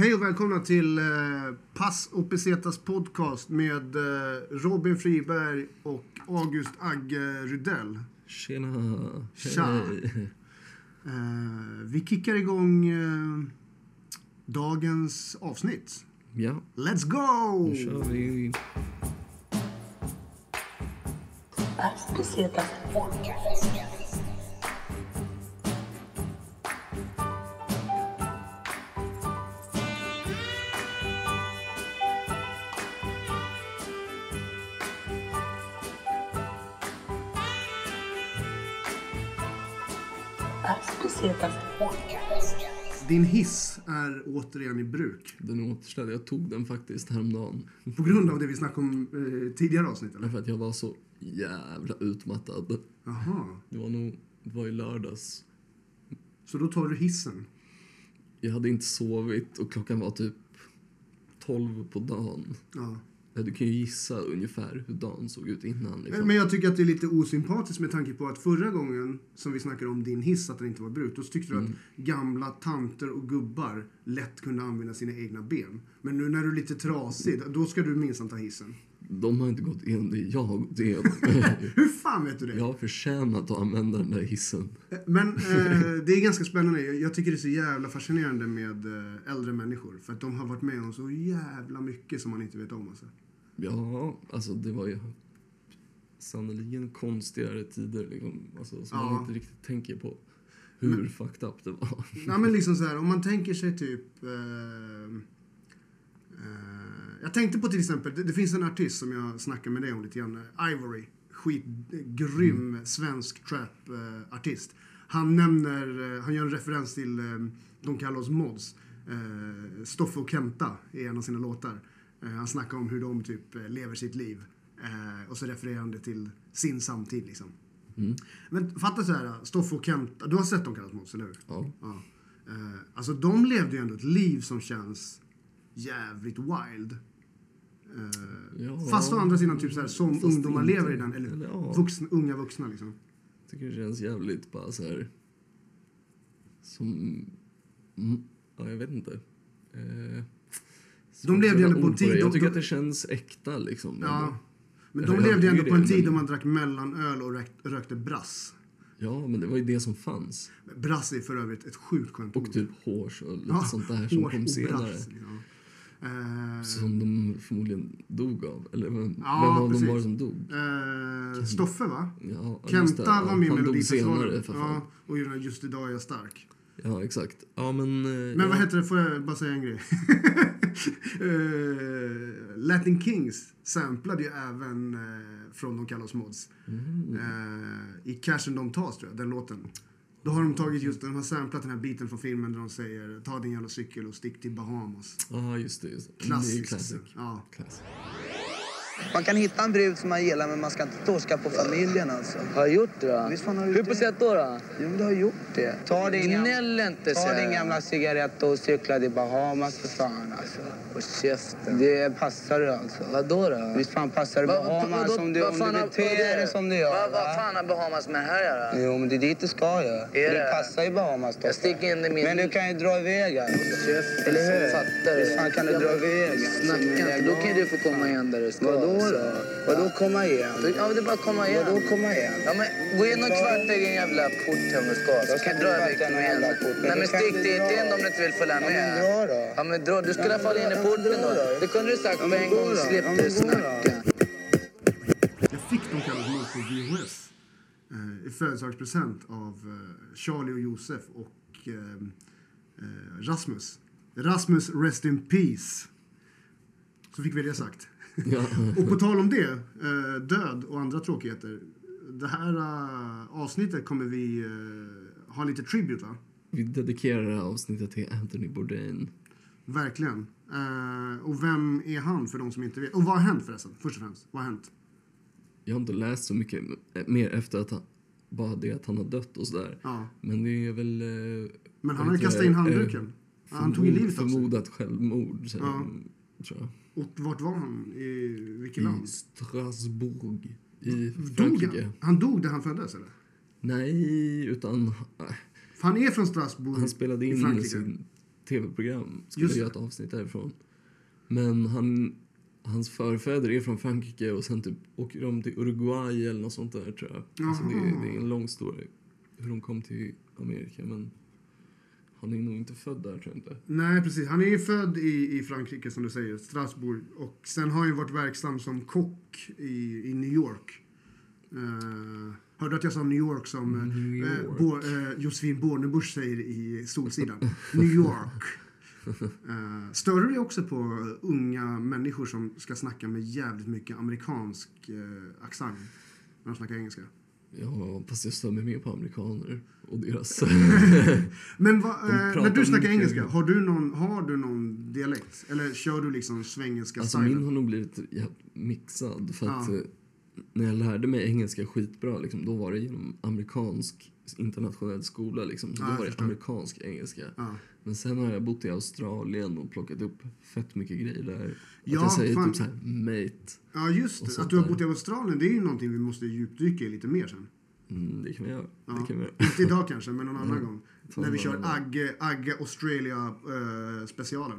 hej och välkomna till eh, Pass och Pesetas podcast med eh, Robin Friberg och August Agge Rydell. Tjena! Tja. Eh, vi kickar igång eh, dagens avsnitt. Ja, Let's go! nu kör vi. Pesetas Pesetas Din hiss är återigen i bruk. Den är återställd. Jag tog den faktiskt häromdagen. På grund av det vi snackade om eh, tidigare avsnitt, eller? Därför att jag var så jävla utmattad. Jaha. Det var nog, det var i lördags. Så då tar du hissen? Jag hade inte sovit och klockan var typ 12 på dagen. Ja. Ja, Du kan ju gissa ungefär hur dagen såg ut innan. Liksom. Men jag tycker att det är lite osympatiskt med tanke på att förra gången som vi snackade om din hiss, att den inte var brut, då tyckte du Mm. att gamla tanter och gubbar lätt kunde använda sina egna ben. Men nu när du är lite trasig, då ska du minsann ta hissen. De har inte gått igenom det jag har gått igenom. Hur fan vet du det? jag har förtjänat att använda den där hissen. Men eh, det är ganska spännande. Jag- tycker det är så jävla fascinerande med eh, äldre människor. För att de har varit med om så jävla mycket som man inte vet om. Alltså. Ja, alltså det var ju sannerligen konstigare tider liksom. Alltså, som Ja. man inte riktigt tänker på hur fucked up det var. Ja, men liksom så här, om man tänker sig typ... Eh, jag tänkte på till exempel, det, det finns en artist som jag snackar med dig om lite grann. eh, Ivory. Skitgrym svensk trap-artist. han nämner, eh, han gör en referens till eh, De kallar oss mods. Eh, Stoffe och Kenta är en av sina låtar. Eh, han snackar om hur de typ eh, lever sitt liv. Eh, och så refererar han det till sin samtid liksom. Mm. Men fatta så här, Stoffe och Kenta, du har sett De kallar oss mods, eller hur? Ja. Ja. Eh, alltså de levde ju ändå ett liv som känns jävligt wild. Eh, Ja. Fast å andra sidan typ så här, som ungdomar inte. lever i den, eller, Eller ja. vuxna, unga vuxna liksom. Jag tycker det känns jävligt bara så här... Som... Mm, ja, jag vet inte. Svårt att levde ändå på en tid-. Jag de- tycker de- att det känns äkta liksom. Ja. Men de levde ju ändå på en tid då man drack mellanöl och rökt, rökte brass. Ja, men det var ju det som fanns. Brass är för övrigt ett sjukt skönt Och typ hårs och lite Ja, sånt där som kom senare. brass, ja. Eh, Som de förmodligen dog av. Eller vem, Ja, vem av precis. dem var det som dog? eh, Stoffe va? Ja. Kenta Ja, var med i Melodifestivalen. Ja, och gjorde Just idag är jag stark. Ja, exakt. Ja, men... eh, Men ja. vad heter det, får jag bara säga en grej? Eh, Latin Kings samplade ju även uh, från De kallar oss mods. Mm. Eh, I Cashen de tas tror jag, den låten. Då har de tagit just, de har samplat den här biten från filmen där de säger ta din jävla cykel och stick till Bahamas. Ja, just det. Just det. Ju classic. Ja. classic. Man kan hitta en brud som man gillar men man ska inte torska på familjen alltså. Har jag gjort det då? Visst fan har du Hur på det? sätt då? då? Jo men du har gjort det. Ta din, Gnäll inte ta din gamla cigarett och cykla till Bahamas för fan alltså. Och käften. Det passar du alltså. Vadå då? Visst fan passar det Va- va- Bahamas vadå- om du, om du beter dig som du gör. Va- Vad va? fan har Bahamas med det här göra? Jo men det är dit du ska ju. För det? det passar ju Bahamas Toffe. Jag sticker in i min... Men du kan ju dra iväg alltså. Käften Eller hur? fattar. Visst fan kan du dra iväg. Snacka inte. Då kan du få komma igen där du ska. Vadå då? Vadå komma igen? Ja, men det är bara att komma igen. Vadå komma igen? Ja, men gå in och kvarta i din jävla port hem du ska. Så Jag kan du dra iväg i någon igen. Nej, du men stick inte dit in om du inte vill följa Ja, men med. dra då. Ja, men dra. Du skulle ha fallit in i Ja, porten då. då. Det kunde du sagt Ja, på en gå gång. då. Slipp Ja, du snacka. Jag fick De kallar oss mods på VHS. I födelsedagspresent av eh, Charlie och Josef och eh, eh, Rasmus. Rasmus, rest in peace. Så fick vi det sagt. Ja. Och på tal om det, eh, död och andra tråkigheter. Det här eh, avsnittet kommer vi eh, ha lite tribute va? Vi dedikerar det här avsnittet till Anthony Bourdain. Verkligen. Och vem är han för de som inte vet? Och vad har hänt förresten? Först och främst, vad har hänt? Jag har inte läst så mycket mer efter att han, bara det att han har dött och sådär. Ja. Men det är väl... Men han har kastat in handduken. Han tog livet av sig. Förmodat självmord, så, Ja. tror jag. Och vart var han? I vilket land? I Strasbourg i Dog Frankrike. han? han dog där han föddes eller? Nej, utan... äh, För han är från Strasbourg Han spelade i in sin tv-program. Skulle Just göra ett avsnitt därifrån. Men han, hans förfäder är från Frankrike och sen typ åker de till Uruguay eller något sånt där tror jag. Alltså det, är- det är en lång story hur de kom till Amerika men han är nog inte född där tror jag inte. Nej, precis. Han är ju född i, i Frankrike, som du säger, Strasbourg. Och sen har han varit verksam som kock i, i New York. Uh, hörde att jag sa New York som eh, New eh, York. Bo, eh, Josefin Bornebusch säger i Solsidan. New York. Uh, stör du dig också på unga människor som ska snacka med jävligt mycket amerikansk uh, accent när de snackar engelska? Ja, fast jag mig mer på amerikaner och deras... Men vad, De eh, när du snackar engelska, har du, någon, har du någon dialekt? Eller kör du liksom svengelska Alltså stylen? min har nog blivit mixad. För att Ja. eh, när jag lärde mig engelska skitbra, liksom, då var det genom amerikansk internationell skola. Liksom. Så Ja, då var det amerikansk engelska. Ja. Men sen har jag bott i Australien och plockat upp fett mycket grejer där. Att Ja, jag säger fan. typ såhär mate. Ja, just det. Att du har bott i Australien, det är ju någonting vi måste djupdyka i lite mer sen. Mm, det kan vi göra. Ja. Det kan vi göra. Inte idag kanske, men någon annan Mm. gång. Ta När vi kör. Agge, Agge Australia eh, specialen.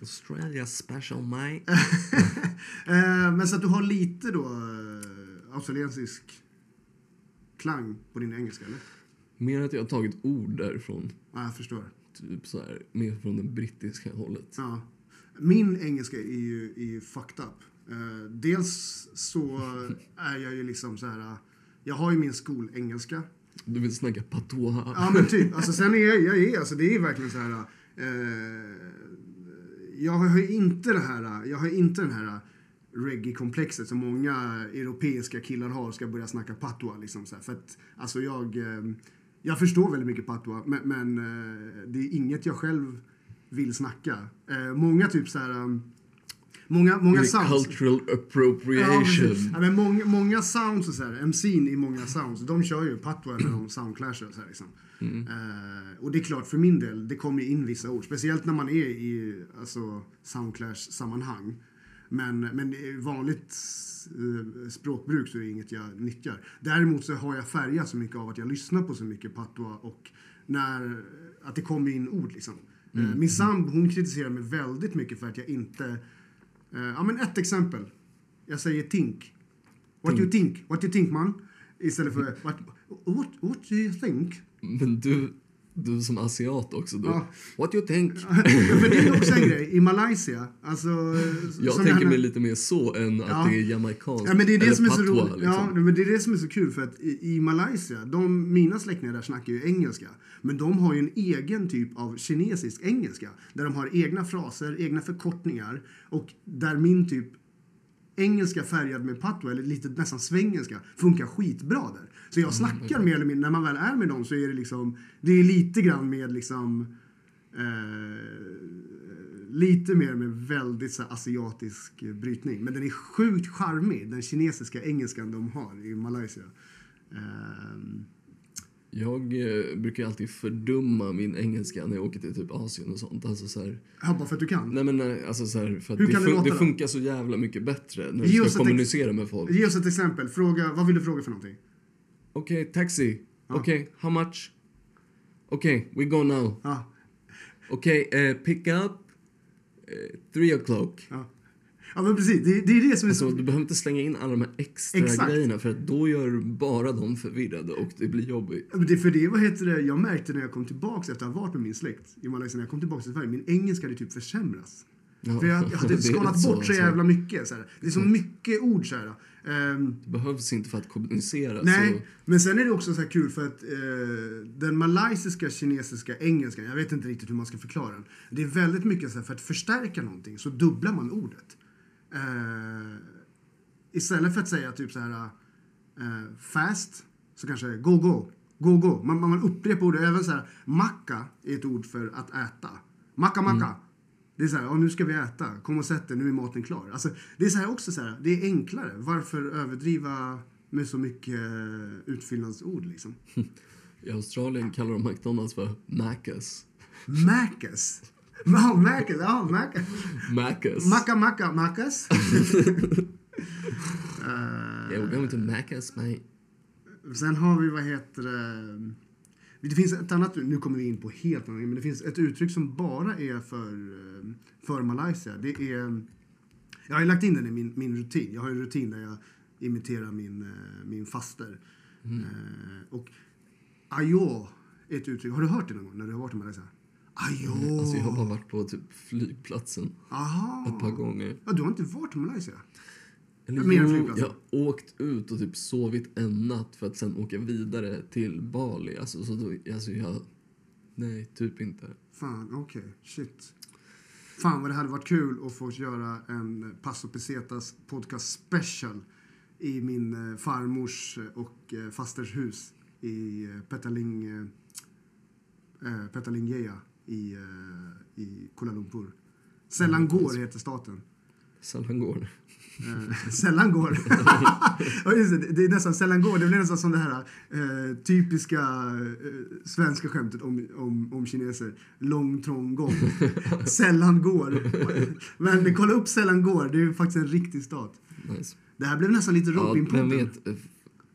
Australia special mate. Eh, men så att du har lite då eh, australiensisk klang på din engelska, eller? Mer att jag har tagit ord därifrån. Ja, jag förstår. Typ så här, mer från det brittiska hållet. Ja. Min engelska är ju, är ju fucked up. Eh, dels så är jag ju liksom så här... eh, Jag har ju min skolengelska. Du vill snacka patois. Ja men typ. Alltså sen är jag, jag är, alltså det är verkligen så här. Eh, jag har ju inte det här, jag har inte den här reggae-komplexet som många europeiska killar har ska börja snacka patois liksom så här. För att alltså jag, eh, jag förstår väldigt mycket patois men, men eh, det är inget jag själv vill snacka. Eh, många typ så här, um, många, många sounds. cultural appropriation. ja, men många, många sounds och så här, MC'n i många sounds, de kör ju patois när de soundclashar och så här liksom. Eh, och det är klart för min del, det kommer in vissa ord. Speciellt när man är i alltså, soundclash-sammanhang. Men, men vanligt eh, språkbruk så är det inget jag nyttjar. Däremot så har jag färgat så mycket av att jag lyssnar på så mycket patois och när, att det kommer in ord liksom. Eh, min sambo hon kritiserar mig väldigt mycket för att jag inte Eh, ja, men ett exempel. Jag säger think. What you think? What you think man? Istället för what, what, what do you think? Men du, du som asiat också. Du. Ja. What you think? För det är också en grej. I Malaysia, alltså... Jag tänker här- mig lite mer så än Ja. att det är jamaicanskt. Ja, men det är det eller som är så roligt. liksom. Ja, men det är det som är så kul för att i, i Malaysia, de, mina släktingar där snackar ju engelska. Men de har ju en egen typ av kinesisk engelska. Där de har egna fraser, egna förkortningar. Och där min typ engelska färgad med patois, eller lite nästan svengelska, funkar skitbra där. Så Mm, jag snackar mer eller mindre, när man väl är med dem så är det liksom, det är lite grann med liksom eh, lite mer med väldigt så här, asiatisk eh, brytning. Men den är sjukt charmig, den kinesiska engelskan de har i Malaysia. Ehm, Jag eh, brukar alltid fördumma min engelska när jag åker till typ Asien och sånt. Alltså så här, ja, bara för att du kan. nej men eh, alltså så här, för att Hur det, kan det fun- det funkar så jävla mycket bättre när du ska ex- kommunicera med folk. Ge oss ett exempel. Fråga, vad vill du fråga för någonting? Okej, taxi. Ja. Okej, how much? Okej, we go now. Ja, Okej, eh, pick up. eh, three o'clock. ja. ja men precis. Det, det är det som är Alltså, så... du behöver inte slänga in alla de här extra Exakt. grejerna för att då gör du bara dem förvirrade och det blir jobbigt. Ja, men Det, för det, vad heter det, jag märkte när jag kom tillbaka efter att ha varit med min släkt i Malaysia, när jag kom tillbaka till Sverige, min engelska hade typ försämrats. Ja, För jag, jag hade skalat rätt så, bort så alltså. jävla mycket. Så här. Det är så mycket ord så här. Ehm, Det behövs inte för att kommunicera. Nej, Så, men sen är det också så här kul för att eh, den malaysiska, kinesiska, engelskan, jag vet inte riktigt hur man ska förklara den. Det är väldigt mycket så här, för att förstärka någonting så dubblar man ordet. Eh, istället för att säga typ så här eh, fast, så kanske go, go, go, go. Man, man upprepar ordet. Även så här, macka är ett ord för att äta. Macka, macka. Det är så här, ja, nu ska vi äta. Kom och sätt dig, nu är maten klar. Alltså, det är så här också så här, det är enklare. Varför överdriva med så mycket eh, utfyllnadsord liksom? I Australien kallar de McDonalds för Macas. Macas. Ja, Macas. Ja, Macas. Macas. Macka, macka, Macas. yeah, we're going to Macas, mate. Sen har vi, vad heter det? Det finns ett annat, nu kommer vi in på helt annat, men det finns ett uttryck som bara är för, eh, för Malaysia. Det är, jag har lagt in den i min, min rutin. Jag har en rutin där jag imiterar min, eh, min faster. Mm. Eh, och ayo är ett uttryck. Har du hört det någon gång när du har varit i Malaysia? Ayo! Alltså jag har bara varit på typ flygplatsen Aha. ett par gånger. Ja, du har inte varit i Malaysia? Eller Mer än flygplatsen. jag har åkt ut och typ sovit en natt för att sen åka vidare till Bali. Alltså, så då, alltså jag... Nej, typ inte. Fan, okej. Shit. Fan vad det hade varit kul att få göra en Paso Pesetas podcast special i min eh, farmors eh, och eh, fasters hus i Petaling, Petalingeya i, i Kuala Lumpur. Selangor heter staten. Selangor. Sällan går. ja, det, det är nästan sällan går. Det blir nästan som det här eh, typiska eh, svenska skämtet om, om, om kineser. Lång, trång gång. sällan går. Men kolla upp sällan går. Det är faktiskt en riktig stat. Nice. Det här blev nästan lite Ja, robin vem vet? eh,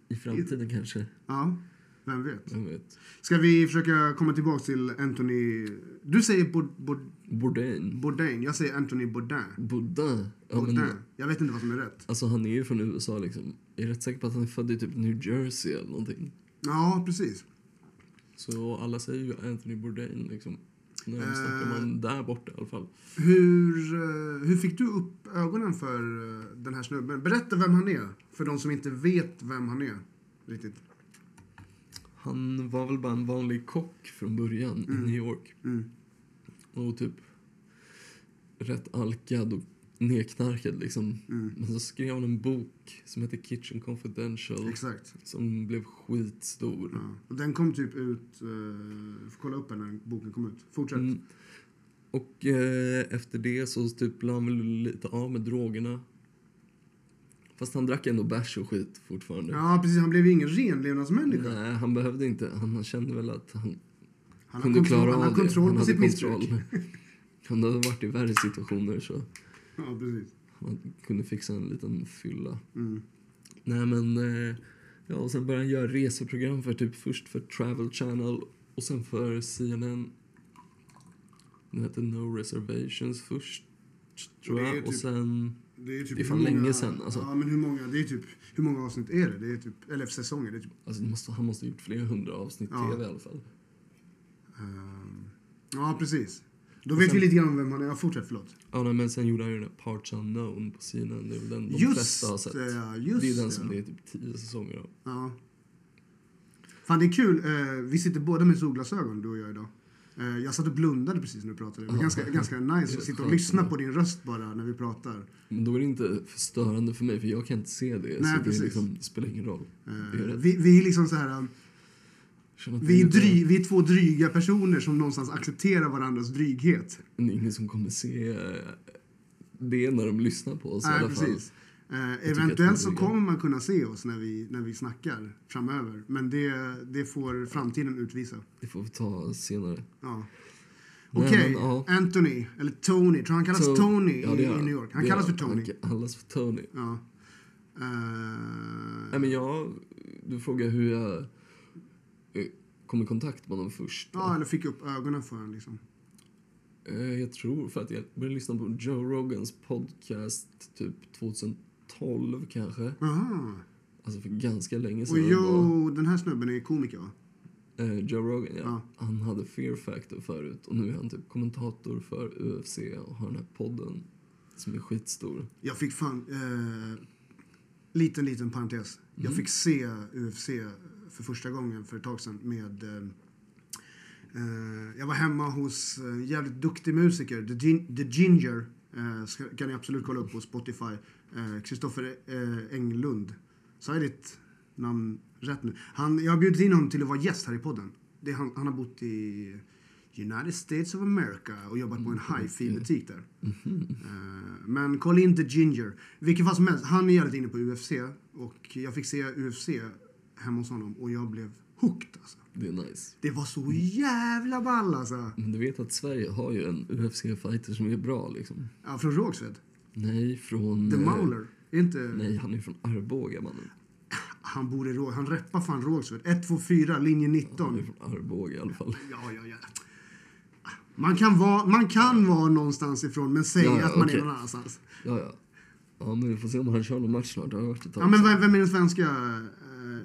I framtiden kanske. Ja, vem vet. Vem vet? Ska vi försöka komma tillbaka till Anthony... Du säger Bod, Bod, Bourdain. Bourdain. Jag säger Anthony Bourdain. Bourdain. Ja, Bourdain. men, Jag vet inte vad som är rätt. alltså han är ju från USA liksom. Jag är rätt säker på att han är född i typ New Jersey eller någonting. Ja, precis. Så alla säger ju Anthony Bourdain liksom. När de Eh. snackar man där borta i alla fall. Hur, eh, hur fick du upp ögonen för eh, den här snubben? Berätta vem han är, för de som inte vet vem han är. Riktigt. Han var väl bara en vanlig kock från början i New York. Mm. Och typ rätt alkad och nedknarkad liksom. Mm. Men så skrev han en bok som heter Kitchen Confidential. Exakt. Som blev skitstor. Ja. Och den kom typ ut... Uh, får kolla upp den när boken kom ut. Fortsätt. Mm. Och eh, efter det så typ la han väl lite av med drogerna. Fast han drack ändå bärs och skit fortfarande. Ja, precis. Han blev ju ingen renlevnadsmänniska. Nej, han behövde inte. Han kände väl att han Han kunde kontroll, klara han av kontroll det. på Han sitt hade missbruk. kontroll. Han hade varit i värre situationer så Ja, precis. han kunde fixa en liten fylla. Mm. Nej men, eh, ja och sen började han göra reseprogram för typ först för Travel Channel och sen för CNN. Den hette No Reservations först, tror jag. ju och typ- sen, Det är, typ Det är fan många- länge sedan, alltså. Ja, men hur många, det är typ, hur många avsnitt är det? Det är typ, eller säsonger. Det är typ, alltså det måste, han måste ha gjort flera hundra avsnitt Ja. tv i alla fall. Ehm, ja, precis. Då vet sen- vi lite grann om vem han är. Ja, fortsätt, förlåt. Ja, nej, men sen gjorde han ju den där Parts Unknown på CNN. Det är väl den de Just flesta har sett. det, ja, just det är den som ja. det är typ tio säsonger av. Ja. Fan, det är kul. Eh, vi sitter båda med solglasögon, du och jag idag. Eh, jag satt och blundade precis när du pratade. Det var ganska, ganska nice att sitta och lyssna på din röst bara när vi pratar. Men då är det inte förstörande för mig, för jag kan inte se det. Nej, så precis. det, liksom, det spelar ingen roll. Rätt. vi, vi är liksom så här... um, Vi är, dry, vi är två dryga personer som någonstans accepterar varandras dryghet. Är ingen som kommer se eh, det när de lyssnar på oss i Nej, alla fall. precis. Eh, vi är eventuellt så kommer man kunna se oss när vi, när vi snackar framöver. Men det, det får framtiden utvisa. Det får vi ta senare. Ja. Okej, men, ja. Anthony, eller Tony. Tror han kallas To- Tony Ja, i, i New York? Han kallas för Tony. Han kallas för Tony. Ja. Eh, Nej, men jag, du frågar hur jag eh, kom i kontakt med honom först. ja, eller fick upp ögonen för honom liksom. Eh, Jag tror för att jag började lyssna på Joe Rogans podcast typ 2012 kanske. Aha. Alltså för ganska länge Och sedan. ändå. Joe, den här snubben är komiker va? Eh, Joe Rogan, ja. Ja. Han hade Fear Factor förut och nu är han typ kommentator för UFC och har den här podden som är skitstor. Jag fick fan... Eh, liten, liten parentes. Jag Mm. fick se UFC för första gången för ett tag sedan med... Eh, eh, jag var hemma hos en jävligt duktig musiker, The, Gin- The Ginger. Eh, ska, kan ni absolut kolla upp på Spotify. Kristoffer eh, Englund. Sa jag ditt namn rätt nu? Han, jag har bjudit in honom till att vara gäst här i podden. Det, han, han har bott i United States of America och jobbat på en hi-fi-butik där. Eh, Men kolla in The Ginger. Vilken fall som helst, han är jävligt inne på UFC och jag fick se UFC hemma hos honom och jag blev hooked alltså. Det är nice. Det var så jävla ball alltså. Men du vet att Sverige har ju en UFC-fighter som är bra liksom. Ja, från Rågsved. Nej, från... The eh, Mauler. Inte... Nej, han är från Arboga mannen. Han bor i Rå... Han reppar fan Rågsved. 124, linje Han 19. är från Arboga i alla fall. Ja, ja, ja. Man kan vara, man kan vara någonstans ifrån, men säga Ja, ja, att man okej. är någon annanstans. Ja, ja. Ja, men vi får se om han kör någon match snart. Det har varit ett tag Ja, men vem, vem är den svenska?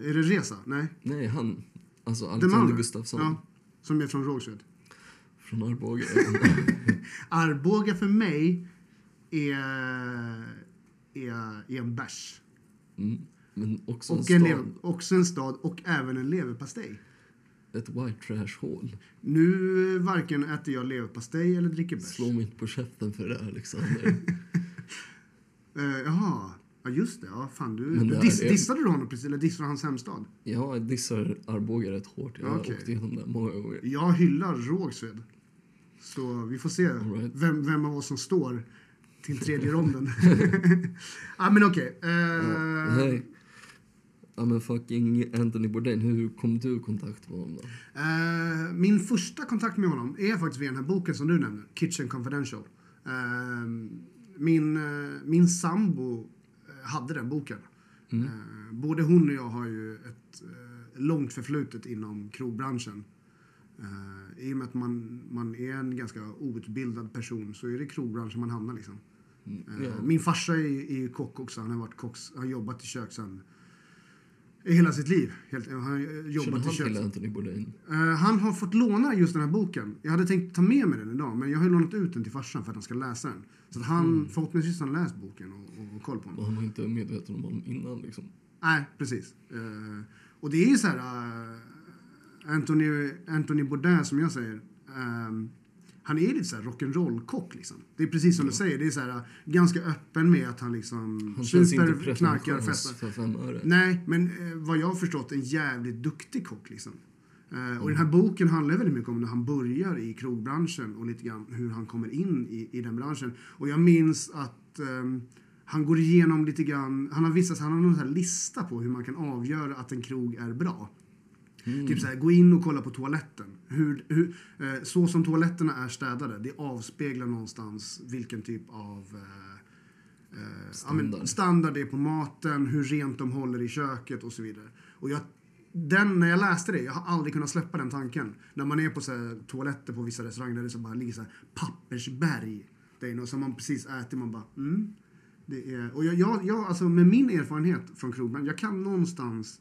Är det Reza? Nej? Nej, han. Alltså Alexander? Gustafsson. Ja, som är från Rågsved. Från Arboga. Arboga för mig är, är, är en bärs. Mm. Men också Och en, stad. också en stad och även en leverpastej. Ett white trash-hål. Nu varken äter jag leverpastej eller dricker bärs. Slå mig inte på käften för det, Alexander. Uh, jaha, ja just det. Ja, fan, du, Men du diss, är- dissade du honom precis? Eller dissade du hans hemstad? jag dissar Arboga rätt hårt. Jag har Okej. åkt igenom det många gånger. Jag hyllar Rågsved. Så vi får se right. vem, vem av oss som står till tredje ronden. ja, men okej. eh, Ja. Ja, men fucking Anthony Bourdain, hur kom du i kontakt med honom då? Eh, min första kontakt med honom är faktiskt via den här boken som du nämner, Kitchen Confidential. Eh, min, min sambo hade den boken. Mm. Eh, både hon och jag har ju ett eh, långt förflutet inom krogbranschen. Eh, I och med att man, man är en ganska outbildad person så är det krogbranschen man hamnar liksom. Ja. Min farsa är, är ju kock också. Han har, varit kock, han har jobbat i kök i hela sitt liv. Helt, han har Känner jobbat i han kök. till Anthony Bourdain? Eh, han har fått låna just den här boken. Jag hade tänkt ta med mig den idag, men jag har lånat ut den till farsan för att han ska läsa den. Så att han, Mm. förhoppningsvis har han läst boken och, och, och koll på den. Och han var inte medveten om honom innan liksom. Nej, precis. Eh, och det är ju så här... eh, Anthony, Anthony Bourdain, som jag säger, ehm, han är lite så här rock'n'roll-kock liksom. Det är precis som du säger, det är så här, eh, ganska öppen med att han liksom Han super, knarkar, festar. Nej, men eh, vad jag har förstått en jävligt duktig kock liksom. Eh, och den här boken handlar väldigt mycket om när han börjar i krogbranschen och lite grann hur han kommer in i, i den branschen. Och jag minns att ehm, han går igenom lite grann, han har vissa, han har någon sån här lista på hur man kan avgöra att en krog är bra. Mm. Typ så här, gå in och kolla på toaletten. Hur, hur, eh, så som toaletterna är städade, det avspeglar någonstans vilken typ av eh, eh, ja, men Standard. standard det är på maten, hur rent de håller i köket och så vidare. Och jag, den, när jag läste det, jag har aldrig kunnat släppa den tanken. När man är på så här, toaletter på vissa restauranger där det så bara ligger så här, pappersberg där inne och så man precis ätit, man bara mm. Det är, och jag, jag, jag, alltså med min erfarenhet från krogen, jag kan någonstans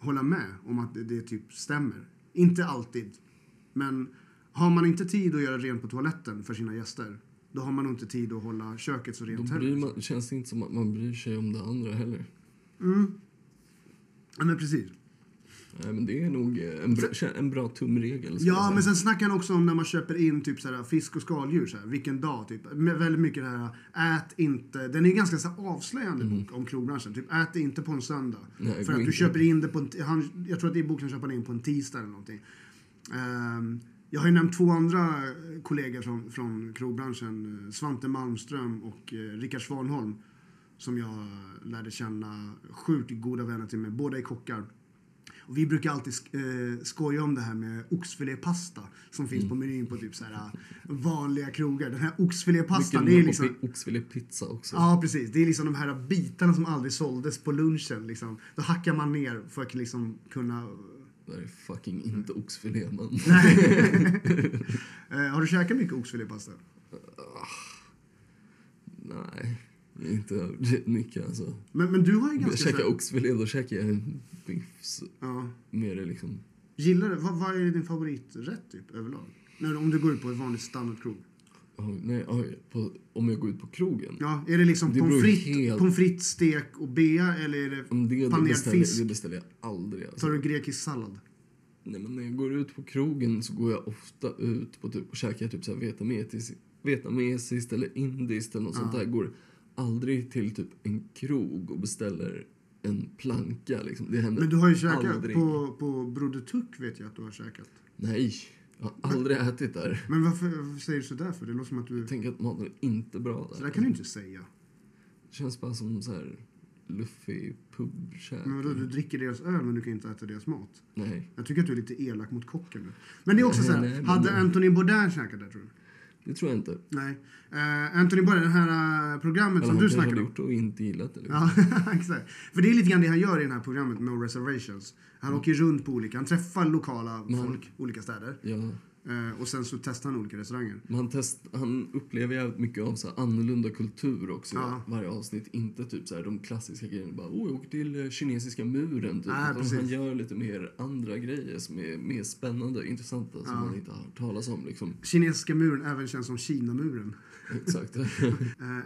hålla med om att det, det typ stämmer. Inte alltid. Men har man inte tid att göra rent på toaletten för sina gäster, då har man nog inte tid att hålla köket så rent heller. man, känns det inte som att man bryr sig om det andra heller. Mm. Ja, men precis. Men det är nog eh, en bra, en bra tumregel. Ja, men sen snackar han också om när man köper in typ såhär, fisk och skaldjur. Såhär, vilken dag, typ. Med väldigt mycket det här, ät inte. Den är ganska såhär, avslöjande bok om krogbranschen. Typ, ät inte på en söndag. Nej, för att du inte. köper in det på en, han, Jag tror att i boken köper han in på en tisdag eller någonting. Ehm, jag har ju nämnt två andra eh, kollegor från, från krogbranschen. eh, Svante Malmström och eh, Rickard Svanholm. Som jag lärde känna sjukt goda vänner till mig. Båda är kockar. Och vi brukar alltid eh, skoja om det här med oxfilépasta som finns på menyn på typ så här eh, vanliga krogar. Den här oxfilépastan, det är liksom... oxfilépizza också. Ja, precis. Det är liksom de här bitarna som aldrig såldes på lunchen. Liksom. Då hackar man ner för att liksom kunna... Det är fucking inte oxfilé, man. Eh, har du käkat mycket oxfilépasta? Nej, inte överdrivet mycket alltså. Men, men du har ju Jag ganska... så käkar oxfilé, då käkar jag en biff. ja. Mer liksom... Gillar du... Vad, vad är din favoriträtt typ överlag? När, om du går ut på ett vanligt standardkrog. Oj, nej, oj, på, om jag går ut på krogen. Ja, är det liksom Det pommes frites, helt- pommes frites, stek och bea eller är det Om det, panerad beställer, fisk? det beställer jag aldrig. Alltså. Tar du grekisk sallad? Nej, men när jag går ut på krogen så går jag ofta ut på typ, och käkar typ så här vietnamesiskt, vietnamesiskt eller indiskt eller något sånt där. Går aldrig till typ en krog och beställer en planka. Liksom. Det händer Men du har ju käkat aldrig. på, på Broder Tuck vet jag att du har käkat. Nej, jag har aldrig ätit där. Men varför, varför säger du sådär för? Det låter som att du... Jag tänker att maten är inte bra där. Så där kan du inte säga. Det känns bara som så här luffig pubkäk. Men vadå, du dricker deras öl men du kan inte äta deras mat. Nej. Jag tycker att du är lite elak mot kocken nu. Men det är också Nej, så här, nej, men- hade Anthony Bourdain käkat där tror du? Det tror jag inte. Nej. Uh, Anthony Bourdain, det här uh, programmet Eller som han du snackade om. gjort det och inte gillat det. Liksom. Ja, exakt. För det är lite grann det han gör i det här programmet, No Reservations. Han åker runt på olika, han träffar lokala Men- folk, olika städer. Ja. Eh, och sen så testar han olika restauranger. Men han, test, han upplever jävligt mycket av så här annorlunda kultur också Ja. varje avsnitt. Inte typ så här de klassiska grejerna. Bara, oh, jag åker till eh, kinesiska muren. Typ. Precis. han gör lite mer andra grejer som är mer spännande och intressanta som Ja. man inte har hört talas om. Liksom. Kinesiska muren även känns som Kinamuren. Exakt. Eh,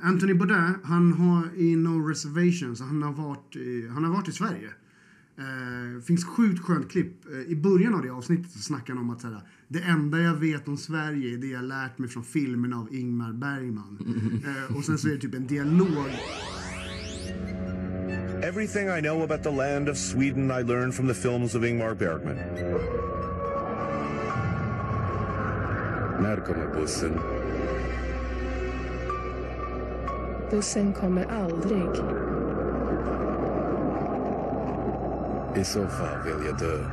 Anthony Bourdain, han har i No Reservations, han har varit i, han har varit i Sverige. Eh, finns sjukt skönt klipp. Eh, I början av det avsnittet så snackar han om att så här, det enda jag vet om Sverige är det jag lärt mig från filmerna av Ingmar Bergman. Eh, och sen så är det typ en dialog. Everything I know about the land of Sweden I learned from the films of Ingmar Bergman. När kommer bussen? Bussen kommer aldrig. I så fall vill jag dö.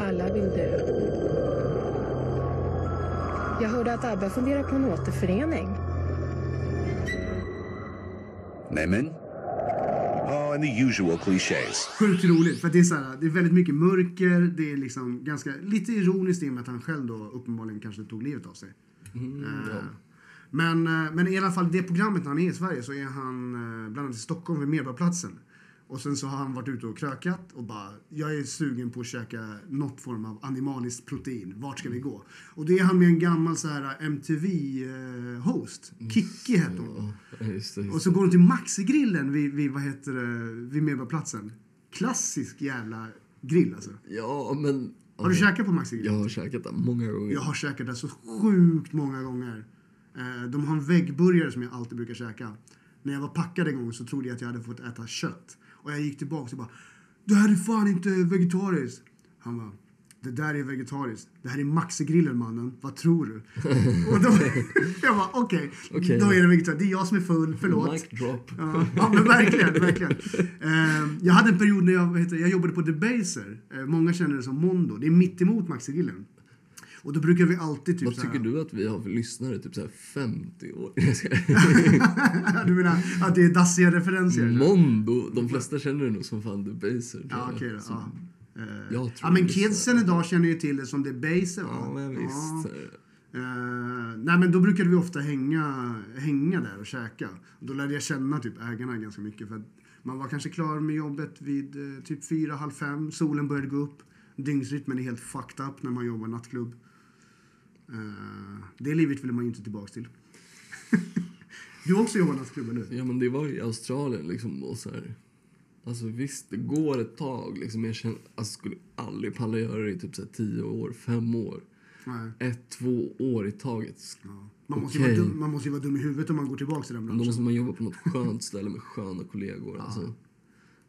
Alla vill dö. Jag hörde att ABBA funderar på en återförening. Nämen, Oh, and the usual cliches. Sjukt roligt, för att det är, så här, det är väldigt mycket mörker, det är liksom ganska, lite ironiskt i och med att han själv då uppenbarligen kanske tog livet av sig. Eh, men, eh, men i alla fall, det programmet när han är i Sverige så är han eh, bland annat i Stockholm vid Medborgarplatsen. Och sen så har han varit ute och krökat och bara, jag är sugen på att käka något form av animaliskt protein. Vart ska vi gå? Och det är han med en gammal så här MTV-host. Kikki hette hon. Och så går hon till Maxigrillen vid, vid, vad heter det, vid Medborgarplatsen. Klassisk jävla grill alltså. Ja, men... Har du ja, käkat på Maxigrillen? Jag har käkat det många gånger. Jag har käkat där så sjukt många gånger. Eh, De har en väggburgare som jag alltid brukar käka. När jag var packad en gång så trodde jag att jag hade fått äta kött. Och jag gick tillbaka och bara Det här är fan inte vegetariskt. Han bara Det där är vegetariskt. Det här är Maxigrillen mannen. Vad tror du? och då, jag bara okej. Okej. Då är det vegetariskt. Det är jag som är full. Förlåt. Mic drop. Ja, ja men verkligen. verkligen. Eh, jag hade en period när jag, heter, jag jobbade på Debaser. Eh, många känner det som Mondo. Det är mitt emot Maxigrillen. Och då brukar vi alltid typ Vad tycker du att vi har för lyssnare? Typ så här 50 år? Du menar att det är dassiga referenser? Mondo. De flesta känner det nog som fan Debaser. tror Ja, okej då. Så- Ja. Eh, Jag tror ja, men kidsen idag känner ju till det som Debaser. Ja, va? men visst. Eh, nej, men då brukade vi ofta hänga, hänga där och käka. Och då lärde jag känna typ ägarna ganska mycket. För man var kanske klar med jobbet vid eh, typ fyra, halv fem. Solen började gå upp. Dygnsrytmen är helt fucked up när man jobbar nattklubb. Eh, det livet vill man ju inte tillbaka till. du har också jobbat nattklubb, eller hur? Ja, men det var i Australien liksom. Och så här. Alltså visst, det går ett tag. Liksom. Jag känner, alltså, skulle aldrig palla göra det i typ så här, tio år, fem år. Nej. Ett, två år i taget. Ja. Man, måste vara dum, man måste ju vara dum i huvudet om man går tillbaka till den Då branschen. måste man jobba på något skönt ställe med sköna kollegor. Alltså.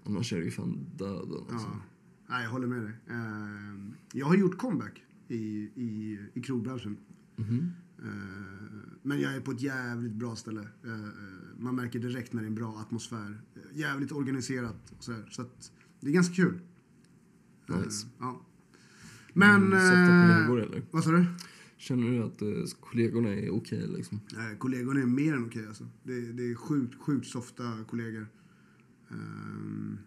Annars är det ju fan döden. Alltså. Ja. Nej, jag håller med dig. Eh, jag har gjort comeback i, i, i krogbranschen. Eh, men jag är på ett jävligt bra ställe. Eh, man märker direkt när det är en bra atmosfär. Eh, jävligt organiserat och så här. Så att det är ganska kul. Nice. ja. Men... Mm, kollegor eller? vad sa du? Känner du att kollegorna är okej liksom? Eh, kollegorna är mer än okej alltså. Det, det är sjukt, sjukt softa kollegor. Ehm,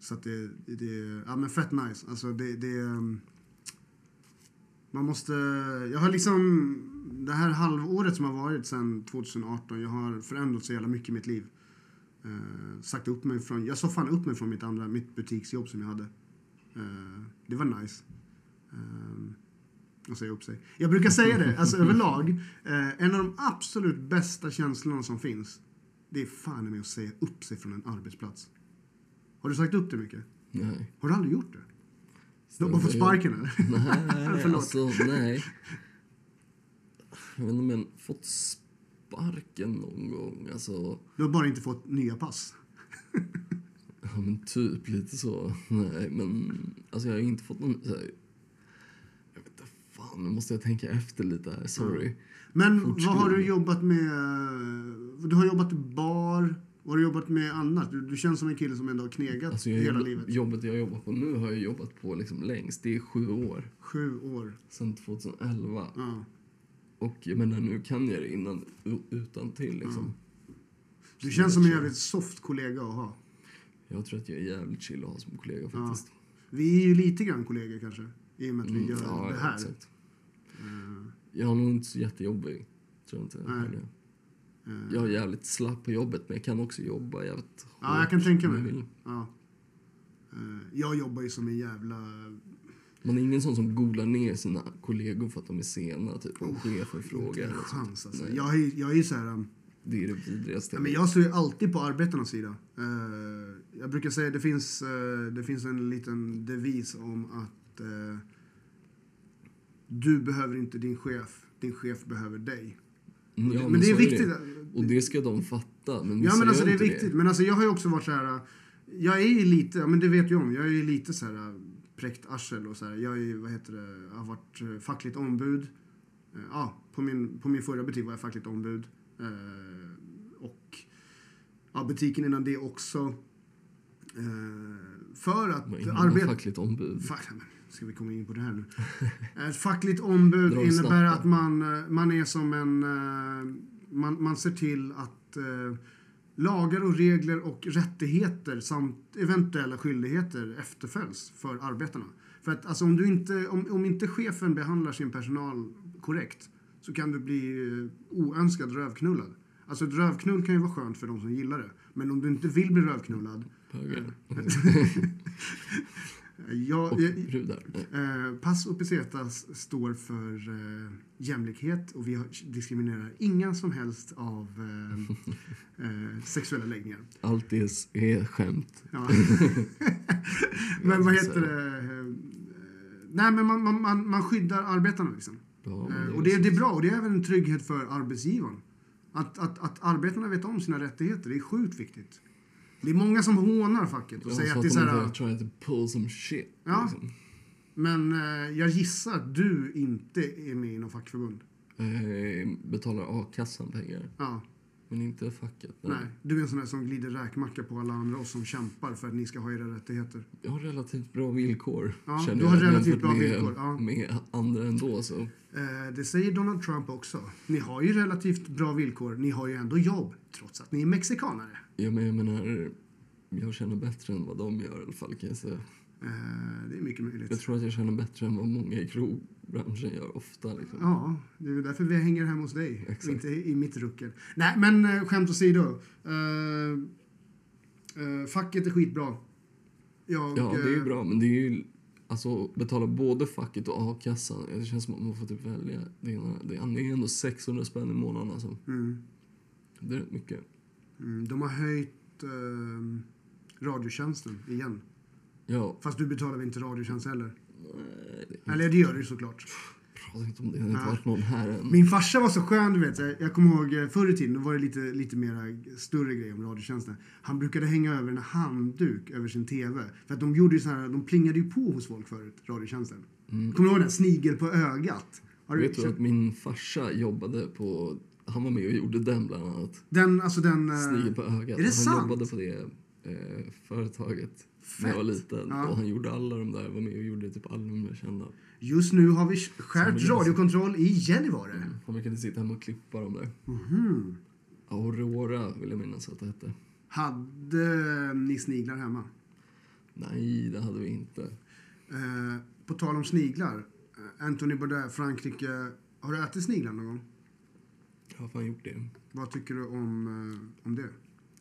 så att det, det är ja, men fett nice. Alltså det, det ehm, man måste, jag har liksom, det här halvåret som har varit sedan 2018, jag har förändrat så jävla mycket i mitt liv. Eh, sagt upp mig från, jag sa fan upp mig från mitt andra, mitt butiksjobb som jag hade. Eh, det var nice. Ehm, och säga upp sig. Jag brukar säga det, alltså överlag, eh, en av de absolut bästa känslorna som finns, det är fan med att säga upp sig från en arbetsplats. Har du sagt upp dig mycket? Nej. Har du aldrig gjort det? Du har bara fått sparken eller? Nej, Förlåt. alltså nej. Jag vet inte om jag fått sparken någon gång. Alltså, Du har bara inte fått nya pass. ja men typ lite så. Nej, men alltså jag har inte fått någon så här, Jag vet inte, fan nu måste jag tänka efter lite här. Sorry. Men Fortsätt. vad har du jobbat med? Du har jobbat bar, Vad har du jobbat med annat? Du, du känns som en kille som ändå har knegat Alltså hela livet. Jobbet jag jobbar på nu har jag jobbat på liksom längst. Det är sju år. Sju år. Sedan 2011. Ja. Och jag menar, nu kan jag det innan, utan till liksom. Du känns som en jävligt soft kollega att ha. Jag tror att jag är jävligt chill att ha som kollega faktiskt. Vi är ju lite grann kollegor kanske. I och med att vi Mm, gör ja, det här. exakt. Jag är nog inte så jättejobbig. Tror jag inte. Nej. Heller. Jag är jävligt slapp på jobbet, men jag kan också jobba jävligt Ja, jag kan tänka jag mig. vill. Ja. Eh, Jag jobbar ju som en jävla... Man är ingen sån som golar ner sina kollegor för att de är sena, typ om chefer frågar. Inte en chans alltså. Nej, Jag är, jag är så här... um, Det är det vidrigaste. Ja, men jag står ju alltid på arbetarnas sida. Eh, jag brukar säga det finns, eh, det finns en liten devis om att du behöver inte din chef, din chef behöver dig. Mm, ja, men, det är viktigt. Och det ska de fatta. Men ja men alltså det är viktigt. Men alltså jag har ju också varit så här. Jag är ju lite, ja men det vet du om, jag är ju lite så här präkt arsel och så här. Jag är vad heter det, jag har varit eh, fackligt ombud. Eh, Ja, på min, på min förra butik var jag fackligt ombud. Eh, och ja, butiken innan det också. För att arbeta... fackligt ombud? Fa- men, ska vi komma in på det här nu? Ett fackligt ombud innebär att man, eh, man är som en... eh, Man, man ser till att eh, lagar och regler och rättigheter samt eventuella skyldigheter efterföljs för arbetarna. För att alltså, om, du inte, om, om inte chefen behandlar sin personal korrekt så kan du bli oönskad rövknullad. Alltså ett rövknull kan ju vara skönt för de som gillar det. Men om du inte vill bli rövknullad Bögar. jag, Och jag, brudar. Eh, Pass och Pesetas står för eh, jämlikhet och vi diskriminerar inga som helst av eh, eh, sexuella läggningar. Allt är, är skämt. Ja. men vad heter det? Eh, nej, men man, man, man, man skyddar arbetarna liksom. Ja, Eh, det är och det, så. det är bra och det är även en trygghet för arbetsgivaren. Att, att, att arbetarna vet om sina rättigheter, det är sjukt viktigt. Det är många som hånar facket och Ja, säger att det är så här... inte try to pull some shit. Ja. Liksom. Men eh, jag gissar att du inte är med i något fackförbund. Eh, betalar a-kassan pengar, Ja, men inte facket. nej. Du är en sån där som glider räkmacka på alla andra och som kämpar för att ni ska ha era rättigheter. Jag har relativt bra villkor. Ja, känner du har jag, relativt bra med, villkor, ja. Med andra ändå så. Eh, det säger Donald Trump också. Ni har ju relativt bra villkor. Ni har ju ändå jobb, trots att ni är mexikanare. Ja, men jag menar, jag känner bättre än vad de gör i alla fall kan jag säga. Eh, det är mycket möjligt. Jag tror att jag känner bättre än vad många i krogbranschen gör ofta. Liksom. Ja, det är därför vi hänger hemma hos dig och Exakt. inte i mitt ruckel. Nej, men eh, skämt åsido. Uh, uh, facket är skitbra. Jag, Ja, det är ju bra, men det är ju alltså betala både facket och a-kassan. Det känns som att man får typ välja det ena. Det är ändå 600 spänn i månaden alltså. Mm, Det är rätt mycket. mm, de har höjt uh, radiotjänsten igen. Ja, Fast du betalar väl inte radiotjänst heller? nej, det Eller det gör du såklart. Prata inte om det, det har inte varit någon här än. Min farsa var så skön, du vet. Jag, kommer ihåg eh, förr i tiden, då var det lite, lite mera större grej om radiotjänsten. Han brukade hänga över en handduk över sin TV. För att de gjorde ju så här, de plingade ju på hos folk förut, radiotjänsten. Kommer du ihåg den? Snigel på ögat. Har Vet du känt- att min farsa jobbade på... Han var med och gjorde den bland annat. Den, alltså den... eh, Snigel på ögat. Är det han sant? jobbade på det eh, företaget när jag var Fett. liten. Ja. Och han gjorde alla de där, var med och gjorde typ alla de där kända. Just nu har vi skärpt radiokontroll i Gällivare. Han brukade sitta hemma och klippa dem där. Mhm. Aurora vill jag minnas att det hette. Hade ni sniglar hemma? Nej, det hade vi inte. Eh, på tal om sniglar. eh, Anthony Bourdain, Frankrike. Har du ätit sniglar någon gång? Jag har fan gjort det. Vad tycker du om, eh, om det?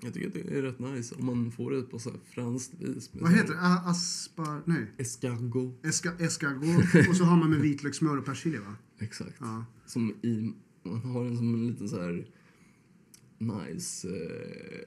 Jag tycker att det är rätt nice om man får det på så här franskt vis. Vad heter det? Aspar... Nej. Escargot. Eska, escargot. och så har man med vitlökssmör och persilja, va? Exakt. Ja. Som i, man har den som en liten så här nice, eh,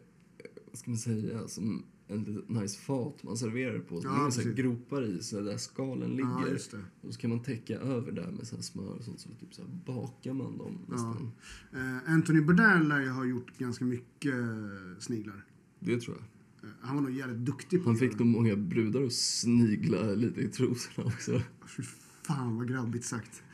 vad ska man säga, som en nice fat man serverar på. Så Ja, det är så gropar i så där skalen Ja, ligger. det. och så kan man täcka över där med så smör och sånt. Så typ så bakar man dem nästan. Eh, Anthony Bourdain lär ju ha gjort ganska mycket eh, sniglar. Det tror jag. Eh, han var nog jävligt duktig på Han fick nog många brudar att snigla lite i trosorna också. Fy fan vad grabbigt sagt.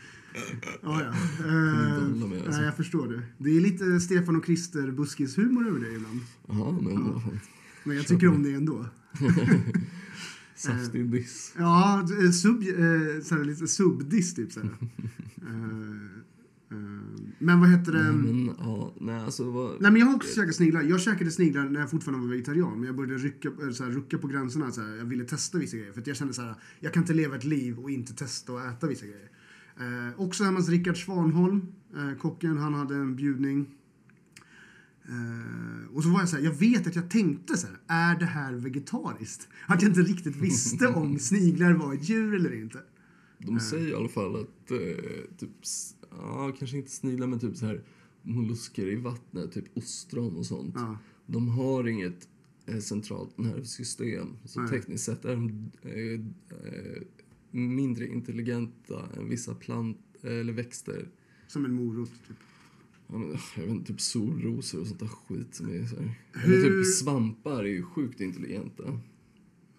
Ja, ja. Eh, med, alltså. nej, jag förstår det. Det är lite Stefan och Krister buskishumor över det ibland. Jaha, men fan. Men jag tycker om det ändå. Saftig diss. Ja, eh, sub, eh, såhär, lite subdiss typ. Såhär. Eh, eh, men vad heter det? Men ja, nej alltså vad... Nej men jag har också käkat sniglar. Jag käkade sniglar när jag fortfarande var vegetarian. Men jag började rycka, så här, rucka på gränserna. Så här, jag ville testa vissa grejer. För jag kände så här, jag kan inte leva ett liv och inte testa och äta vissa grejer. Eh, också hemma hos Rickard Svanholm, eh, kocken. Han hade en bjudning. Eh, och så var jag så här, jag vet att jag tänkte så här, är det här vegetariskt? Att jag inte riktigt visste om sniglar var ett djur eller inte. De säger i alla fall att eh, typ, ja, kanske inte sniglar men typ så här mollusker i vattnet, typ ostron och sånt. De har inget eh, centralt nervsystem. Så Nej. tekniskt sett är de eh, eh, mindre intelligenta än vissa plant eller växter. Som en morot typ. Ja, men, jag vet inte, typ solrosor och sånt där skit som är så här. Hur- Eller typ svampar är ju sjukt intelligenta.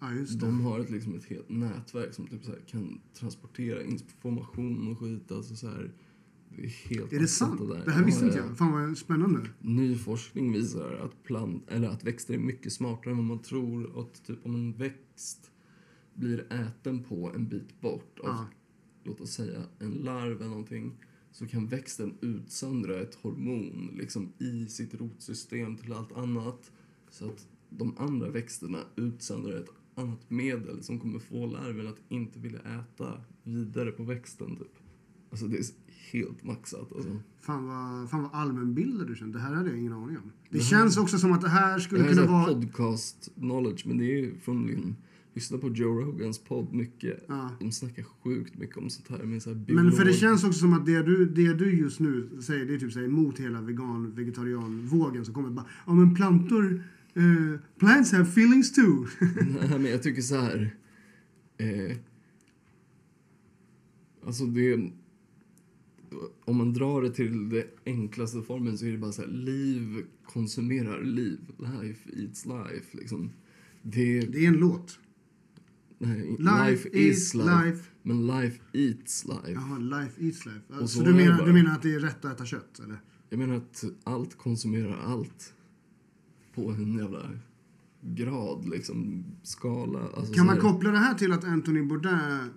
Ja just det. De har ett, liksom ett helt nätverk som typ så här, kan transportera information och skit. Alltså så här, det är helt Är det sant? där. Det här visste Ja, inte ja. jag. Fan vad spännande. Ny forskning visar att, plant, eller att växter är mycket smartare än vad man tror. Att typ om en växt blir äten på en bit bort av, Ja. låt oss säga, en larv eller någonting så kan växten utsöndra ett hormon liksom, i sitt rotsystem till allt annat. Så att de andra växterna utsöndrar ett annat medel som kommer få larven att inte vilja äta vidare på växten. Typ. Alltså det är helt maxat. Alltså. Fan vad, fan vad allmänbildad du känner. Det här hade jag ingen aning om. Det Det här- känns också som att det här Det skulle här är kunna här vara... podcast knowledge, men det är ju från liksom, lyssna på Joe Rogans podd mycket. Ja. De snackar sjukt mycket om sånt här med så här Men för det känns också som att det du, det du just nu säger, det är typ här, emot hela vegan, vegetarian-vågen som kommer bara, ja men plantor, eh, plants have feelings too. Nej, men jag tycker så här. Eh, alltså det... Om man drar det till det enklaste formen så är det bara så här, liv konsumerar liv. Life eats life, liksom. Det, det är en låt. Nej, Life, is life. Men life eats life. Jaha, life eats life. Och Så, så du, menar, bara. du menar att det är rätt att äta kött, eller? Jag menar att allt konsumerar allt. På en jävla grad, liksom. Skala. Alltså Kan man koppla det här till att Anthony Bourdain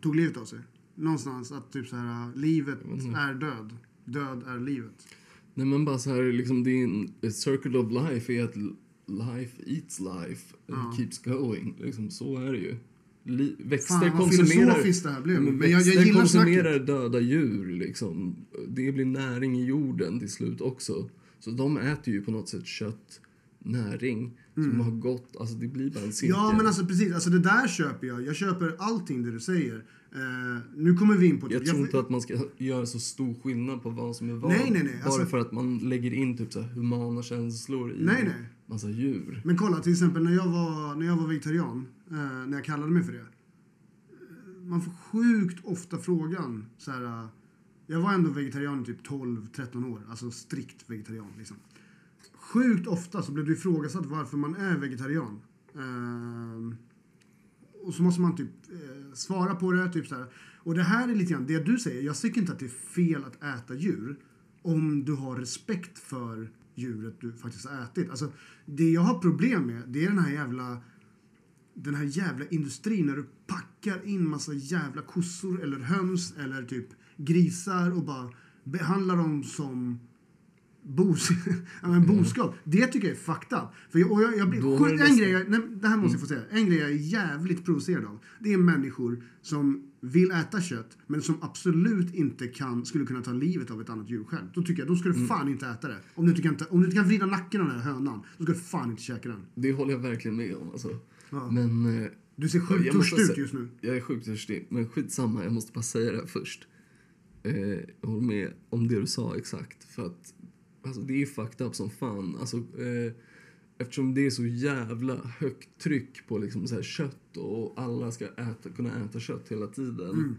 tog livet av sig? Någonstans att typ så här, livet är död. Död är livet. Nej men bara så här, liksom a circle of life är att life eats life and Ja. keeps going. Liksom så är det ju. Li- växter Fan konsumerar... det blev. Men, Men jag, jag konsumerar snacket. döda djur liksom. Det blir näring i jorden till slut också. Så de äter ju på något sätt kött, näring, som har gått, alltså det blir bara en cirkel. Mm. Ja men alltså precis, alltså det där köper jag. Jag köper allting det du säger. Eh, nu kommer vi in på... Jag tror inte att man ska göra så stor skillnad på vad som är vad. Nej, nej, nej, Bara alltså- för att man lägger in typ så här humana känslor i Nej, nej massa djur. Men kolla till exempel när jag var, när jag var vegetarian, eh, när jag kallade mig för det. Man får sjukt ofta frågan så här. Eh, jag var ändå vegetarian i typ 12-13 år, alltså strikt vegetarian liksom. Sjukt ofta så blev det ifrågasatt varför man är vegetarian. Eh, och så måste man typ eh, svara på det, typ så här. Och det här är lite grann det du säger. Jag tycker inte att det är fel att äta djur om du har respekt för djuret du faktiskt har ätit. Alltså, det jag har problem med, det är den här jävla den här jävla industrin när du packar in massa jävla kossor eller höns eller typ grisar och bara behandlar dem som bos, men boskap. Det tycker jag är fucked up. För jag, och jag, jag blir, en grej, jag, nej, det här måste jag få säga. En grej jag är jävligt provocerad av. Det är människor som vill äta kött men som absolut inte kan, skulle kunna ta livet av ett annat djur själv. Då tycker jag, då ska du fan inte äta det. Om du inte kan, ta, om du inte kan vrida nacken av den här hönan, då ska du fan inte käka den. Det håller jag verkligen med om. Alltså. Ja. Men eh, Du ser sjukt törstig ut just nu. jag är sjukt törstig. Men skitsamma, jag måste bara säga det här först. Eh, jag håller med om det du sa exakt. För att alltså, det är fucked up som fan. Alltså, eh, eftersom det är så jävla högt tryck på liksom, så här, kött och alla ska äta, kunna äta kött hela tiden. Mm.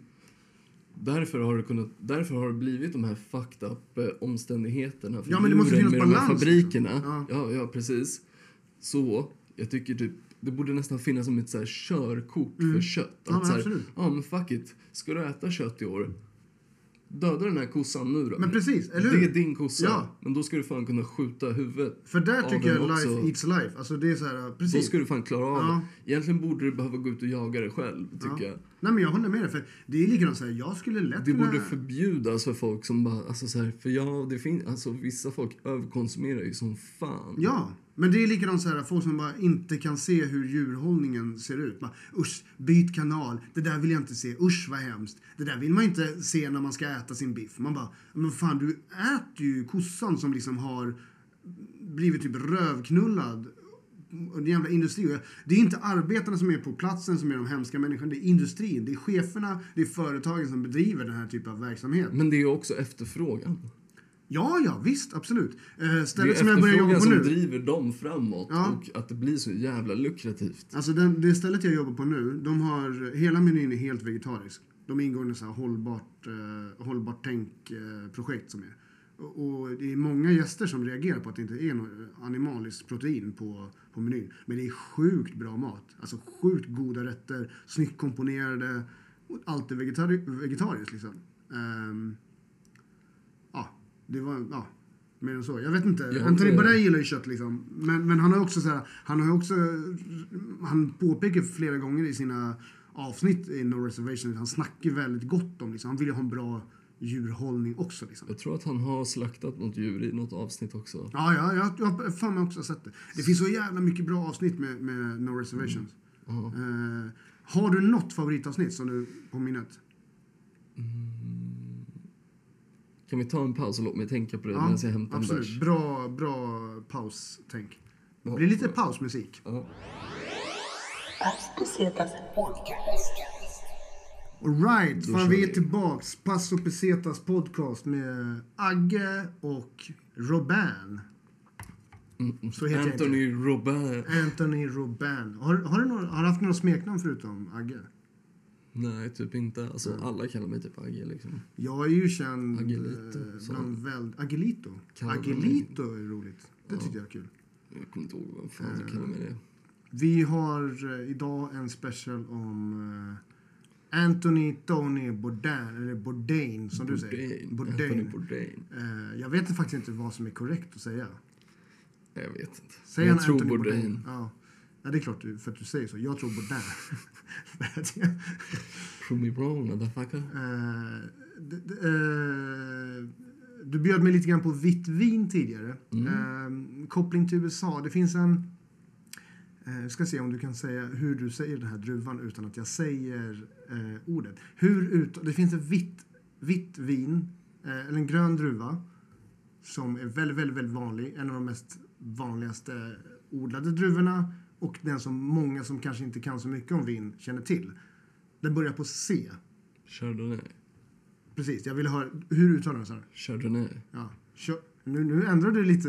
Därför har, det kunnat, därför har det blivit de här fucked up eh, omständigheterna för Ja, men det måste finnas med de här balans, fabrikerna. liksom. Ja. Ja, ja, precis. Så jag tycker typ det borde nästan finnas som ett så här körkort för kött. Mm. Ja, men så här, ja men fuck it. Ska du äta kött i år? Döda den här kossan nu då. Men precis, eller Det hur? är din kossa. Ja. Men då ska du fan kunna skjuta huvudet. För där av tycker jag den life också. eats life. Alltså det är så här, Då precis. ska du fan klara av Ja. det. Egentligen borde du behöva gå ut och jaga det själv, tycker Ja. jag. Nej men jag håller med dig. För det är likadant så här, jag skulle lätt Det borde förbjudas för folk som bara, alltså så här, för ja, det finns, alltså vissa folk överkonsumerar ju som fan. Ja, men det är likadant så här, folk som bara inte kan se hur djurhållningen ser ut. Bara, usch, byt kanal. Det där vill jag inte se. Usch, vad hemskt. Det där vill man inte se när man ska äta sin biff. Man bara, men fan, du äter ju kossan som liksom har blivit typ rövknullad. Och jävla industri. Det är inte arbetarna som är på platsen som är de hemska människorna. Det är industrin, det är cheferna, det är företagen som bedriver den här typen av verksamhet. Men det är ju också efterfrågan. Ja, ja, visst, absolut. Eh, stället som jag börjar jobba på som nu. driver dem framåt Ja. och att det blir så jävla lukrativt. Alltså den, det stället jag jobbar på nu, de har, hela menyn är helt vegetarisk. De ingår i så här hållbart, eh, hållbart tänk-projekt som är. Och, och det är många gäster som reagerar på att det inte är något animaliskt protein på, på menyn. Men det är sjukt bra mat. Alltså sjukt goda rätter, snyggt komponerade. Och allt är vegetari- vegetariskt liksom. Ja, det var, ja. Mer än så. Jag vet inte. Ja, Anthony Bourdain gillar ju kött liksom. Men, men han har också så här, han har också, han påpekar flera gånger i sina avsnitt i No Reservation han snackar väldigt gott om liksom. Han vill ju ha en bra djurhållning också liksom. Jag tror att han har slaktat något djur i något avsnitt också. Ja, ja, jag, jag har fan mig också sett det. Det finns så jävla mycket bra avsnitt med, med No Reservations. Ja. Eh, har du något favoritavsnitt som du på minnet? Kan vi ta en paus och låt mig tänka på det Ja, medan jag hämtar en absolut. bärs? Bra, bra paustänk. Det blir lite pausmusik. Ja. Alright, fan vi är tillbaks. Passo Pesetas podcast med Agge och Robin. Så heter jag Anthony Robert. Anthony Robin. Har, har, du några, har du haft några smeknamn förutom Agge? Nej, typ inte. Alltså, alla kallar mig typ Agge liksom. Jag är ju känd Agelito, eh, bland väl... Agelito? Kallar de Agelito är roligt. Det tyckte jag är kul. Jag kommer inte ihåg vem fan som kallar mig det. Vi har eh, idag en special om eh, Anthony Tony Bourdain, eller Bourdain som du säger. Bourdain. Anthony Bourdain. Jag vet faktiskt inte vad som är korrekt att säga. Jag vet inte. Säger jag tror Anthony Bourdain. Ja. Ja, det är klart för att du säger så. Jag tror Bourdain. Prove me wrong, motherfucker. Eh, eh, du bjöd mig lite grann på vitt vin tidigare. Mm. Eh, koppling till USA. Det finns en... Eh, jag ska se om du kan säga hur du säger den här druvan utan att jag säger eh, ordet. Hur ut, det finns ett vitt, vitt vin, eh, eller en grön druva som är väldigt, väldigt, väldigt vanlig. En av de mest vanligaste odlade druvorna och den som många som kanske inte kan så mycket om vin känner till. Den börjar på C. Chardonnay. Precis, jag ville höra... Hur uttalar du här? Chardonnay. Ja. Nu, nu ändrar du lite.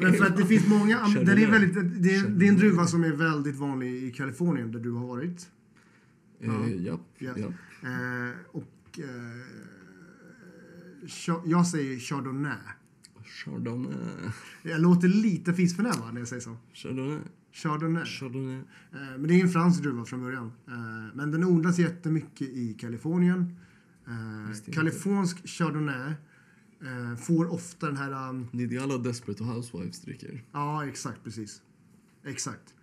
Men för att det finns många... Den är väldigt, det, är, det är en druva som är väldigt vanlig i Kalifornien där du har varit. Eh, japp, Ja. japp. Eh, och... Cha- jag säger chardonnay. Chardonnay. Jag låter lite fiskförnämad när jag säger så. Chardonnay. Chardonnay. Chardonnay. Eh, Men det är en fransk druva från början. Eh, Men den odlas jättemycket i Kalifornien. Eh. Kalifornisk chardonnay får ofta den här... Det är det alla Desperate Housewives dricker. Ja, exakt, precis. Exakt.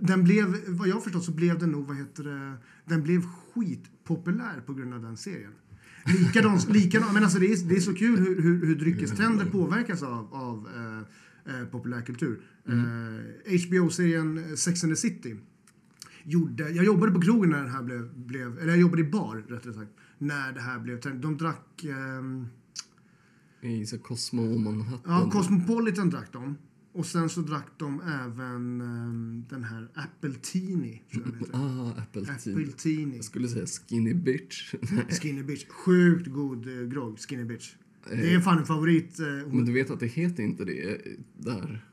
Den blev, vad jag förstått så blev den nog, vad heter det, den blev skitpopulär på grund av den serien. Likadant, likadant men alltså det är, det är så kul hur, hur, hur dryckestrender påverkas av, av eh, eh, populärkultur. Eh, HBO-serien Sex and the City gjorde, jag jobbade på krogen när den här blev, blev eller jag jobbade i bar rättare sagt, när det här blev. De drack, Jag gissar Cosmo och Manhattan. Ja, Cosmopolitan drack de. Och sen så drack de även ehm, den här Appletini. Ah, Apple Tea. Appletini. Jag skulle säga Skinny Bitch. Skinny Bitch. Sjukt god eh, grogg, Skinny Bitch. Det är fan en favorit. Eh, Men du vet att det heter inte det där.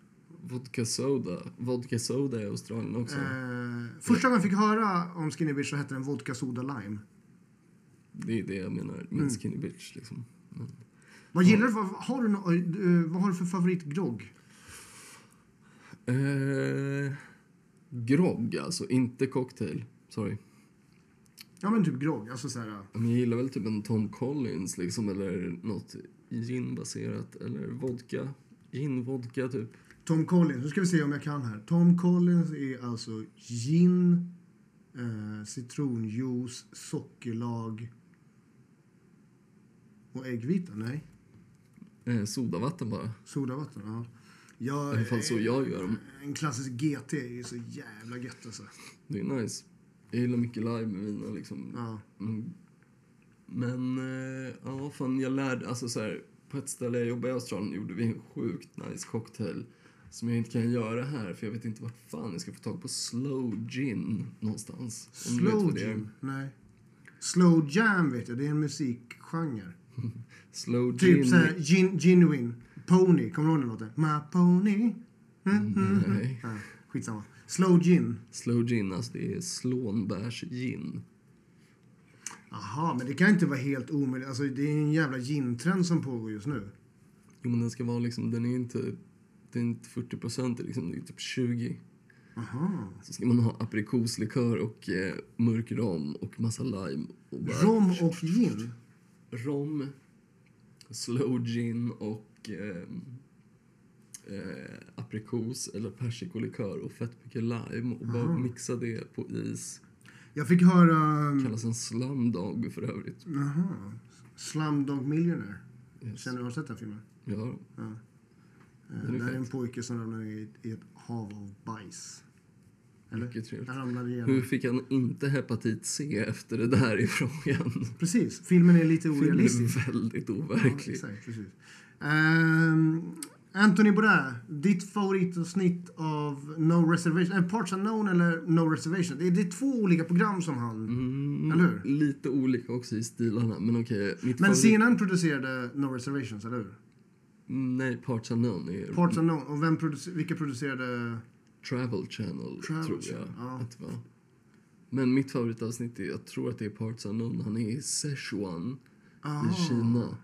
Vodka soda. Vodka soda i Australien också. eh, första gången jag fick höra om Skinny Bitch så hette den Vodka Soda Lime. Det är det jag menar med Mm. Skinny Bitch. Liksom. Men, Vad gillar du för, har du eh, vad har du för favoritgrogg? eh, grogg alltså, inte cocktail. Sorry. Ja men typ grogg. Alltså så här, Men jag gillar väl typ en Tom Collins liksom, eller något gin-baserat, eller vodka. Gin, vodka typ. Tom Collins. Nu ska vi se om jag kan här. Tom Collins är alltså gin, eh, citronjuice, sockerlag och äggvita. Nej, Eh, sodavatten bara. sodavatten. Ja. I Jag, alla fall så jag gör dem. En klassisk GT är ju så jävla gött alltså. Det är nice. Jag gillar mycket lime med mina liksom. Ja. Mm. Men, eh, ja fan jag lärde, alltså så här, på ett ställe jag jobbade i Australien gjorde vi en sjukt nice cocktail som jag inte kan göra här för jag vet inte vart fan jag ska få tag på slow gin någonstans. Slow jam? Nej. Slow jam vet jag, det är en musikgenre. Slow Typ gin. såhär, gin, genuine. Pony, kommer du ihåg den låten? My pony. Mm, mm, mm. Nej. Ja, skitsamma. Slow gin. Slow gin, alltså det är slånbärs gin. Aha, men det kan inte vara helt omöjligt. Alltså, det är en jävla gin-trend som pågår just nu. Jo men den ska vara liksom, den är inte, det är inte 40 procent, liksom, det är typ 20. Aha. Så ska man ha aprikoslikör och eh, mörk rom och massa lime. Och bara Rom och gin. rom, slow gin och eh, eh, aprikos eller persikolikör och fett mycket lime och bara mixa det på is. Jag fick höra... Kallas en slumdog för övrigt. Jaha. Slumdog Millionaire. Yes. Känner du, har du sett den filmen? Ja, Eh, Den är Det är en pojke som ramlar i, i ett hav av bajs. Eller? mycket trevligt. Hur fick han inte hepatit C efter det där i frågan? Precis. Filmen är lite Filmen orealistisk. är väldigt Ja, overklig. exakt, precis. Ehm, Anthony Bourdain, ditt favoritavsnitt av No Reservation, äh, Parts Unknown eller No Reservation? Det är, det är två olika program som han... Mm, Eller hur? Lite olika också i stilarna, men okej. mitt Men favorit- CNN producerade No Reservations, eller hur? Nej, Parts Unknown är Parts Unknown. Och vem producer, vilka producerade... Travel Channel, Travel tror jag Channel, ja. att det var. Men mitt favoritavsnitt är, jag tror att det är Parts Unknown. Han är i Sichuan Ah, i Kina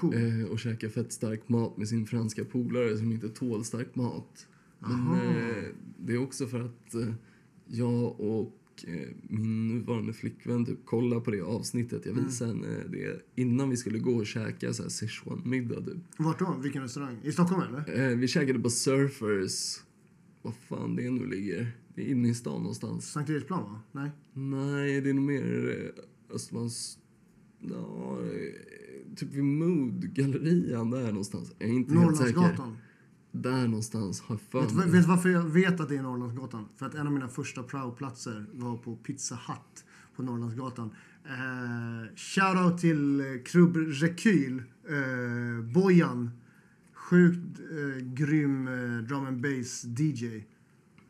Cool. eh, och käkar fett stark mat med sin franska polare som inte tål stark mat. Men eh, det är också för att eh, jag och eh, min nuvarande flickvän typ kollade på det avsnittet. Jag Mm. visade henne det innan vi skulle gå och käka så här Sichuan-middag. Typ. Vart då? Vilken restaurang? I Stockholm, eller? Eh, vi käkade på Surfers. Vad fan det nu ligger. Det är inne i stan någonstans. Sankt Eriksplan, va? Nej? Nej, det är nog mer eh, Östermalms... Ja, eh, typ vid Mood-gallerian där någonstans. Jag är inte helt säker. Där någonstans har jag för Vet, vet du varför jag vet att det är Norrlandsgatan? För att en av mina första praoplatser var på Pizza Hut på Norrlandsgatan. Eh, shoutout till eh, Krubb Rekyl, eh, Bojan. Sjukt eh, grym eh, drum and bass DJ.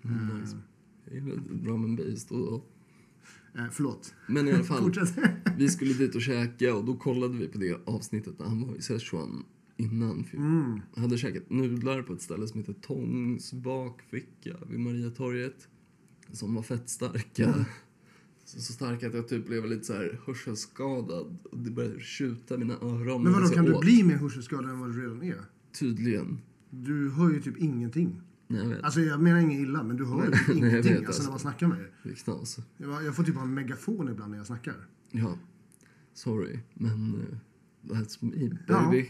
Mm, nice. Jag gillar drum and bass då. Eh, förlåt. Men i alla fall, vi skulle dit och käka och då kollade vi på det avsnittet när han var i Sichuan innan. Mm. Hade käkat nudlar på ett ställe som heter Tångs bakficka vid Mariatorget. Som var fett starka. Så, så starka att jag typ blev lite så här hörselskadad. Och det började tjuta mina öron. Men vadå, jag kan du åt. bli mer hörselskadad än vad du redan är? Tydligen. Du hör ju typ ingenting. Nej, jag. Alltså jag menar inget illa, men du hör Nej, jag ingenting vet, alltså, alltså. när man snackar med dig. Det är knas. Jag, jag får typ ha en megafon ibland när jag snackar. Ja. Sorry, men uh, that's me Ja. baby. Eh,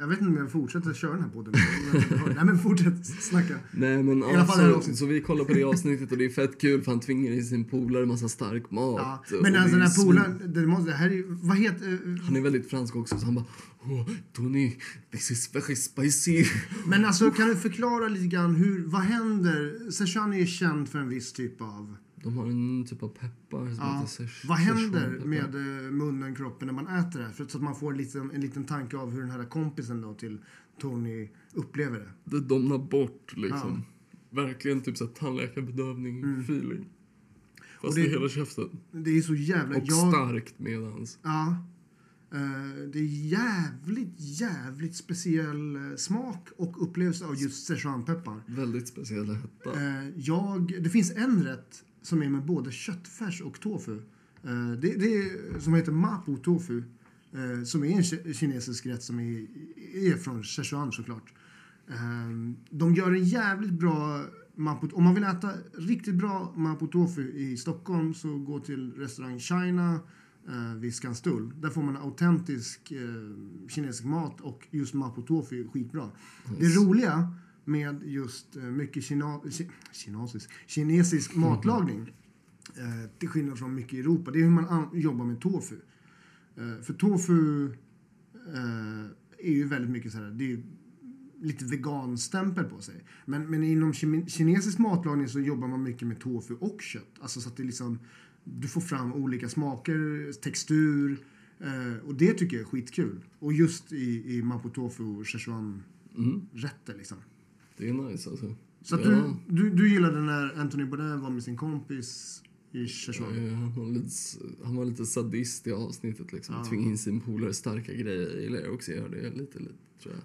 jag vet inte om jag fortsätter köra den här podden. Nej men fortsätt snacka. Nej men alla fall alltså, avsnittet. så vi kollar på det avsnittet och det är fett kul för han tvingar i sin polare massa stark mat. Ja. Men alltså den här polaren, det, måste, det här är vad heter... eh, Han är väldigt fransk också så han bara oh, Tony, this is very spicy. Men alltså kan du förklara lite grann hur, vad händer? Sichuan är ju känd för en viss typ av... De har en typ av peppar som Ja, heter vad händer med eh, munnen, kroppen när man äter det här? För så att man får en liten, en liten tanke av hur den här kompisen då till Tony upplever det. Det domnar bort liksom. Verkligen typ såhär tandläkarbedövning, feeling. Fast Mm. Och det- i hela käften. Det är så jävla... Och jag, starkt medans. Ja. Eh, det är jävligt, jävligt speciell eh, smak och upplevelse av just Sichuanpeppar. Väldigt speciell hetta. Eh, jag, det finns en rätt som är med både köttfärs och tofu. Det, det är, som heter mapo tofu. Som är en ki- kinesisk rätt som är, är från Sichuan såklart. De gör en jävligt bra mapo, om man vill äta riktigt bra mapo tofu i Stockholm så gå till restaurang China eh, vid Skanstull. Där får man autentisk eh, kinesisk mat och just mapo tofu är skitbra. Det roliga med just eh, mycket kina, ki, kinesisk, kinesisk matlagning eh, till skillnad från mycket i Europa, det är hur man an, jobbar med tofu. Eh, för tofu eh, är ju väldigt mycket så här, det är lite veganstämpel på sig. Men, men inom kinesisk matlagning så jobbar man mycket med tofu och kött. Alltså så att det liksom, du får fram olika smaker, textur. Eh, och det tycker jag är skitkul. Och just i, i mapo tofu och Szechuan-rätter liksom. Det är nice alltså. Så ja, du, du, du gillade när Anthony Bourdain var med sin kompis i Szechuan? eh, han, var lite, han var lite sadist i avsnittet liksom. Ja. Tvinga in sin polare starka grejer. Jag gillar också att göra det lite, lite tror jag.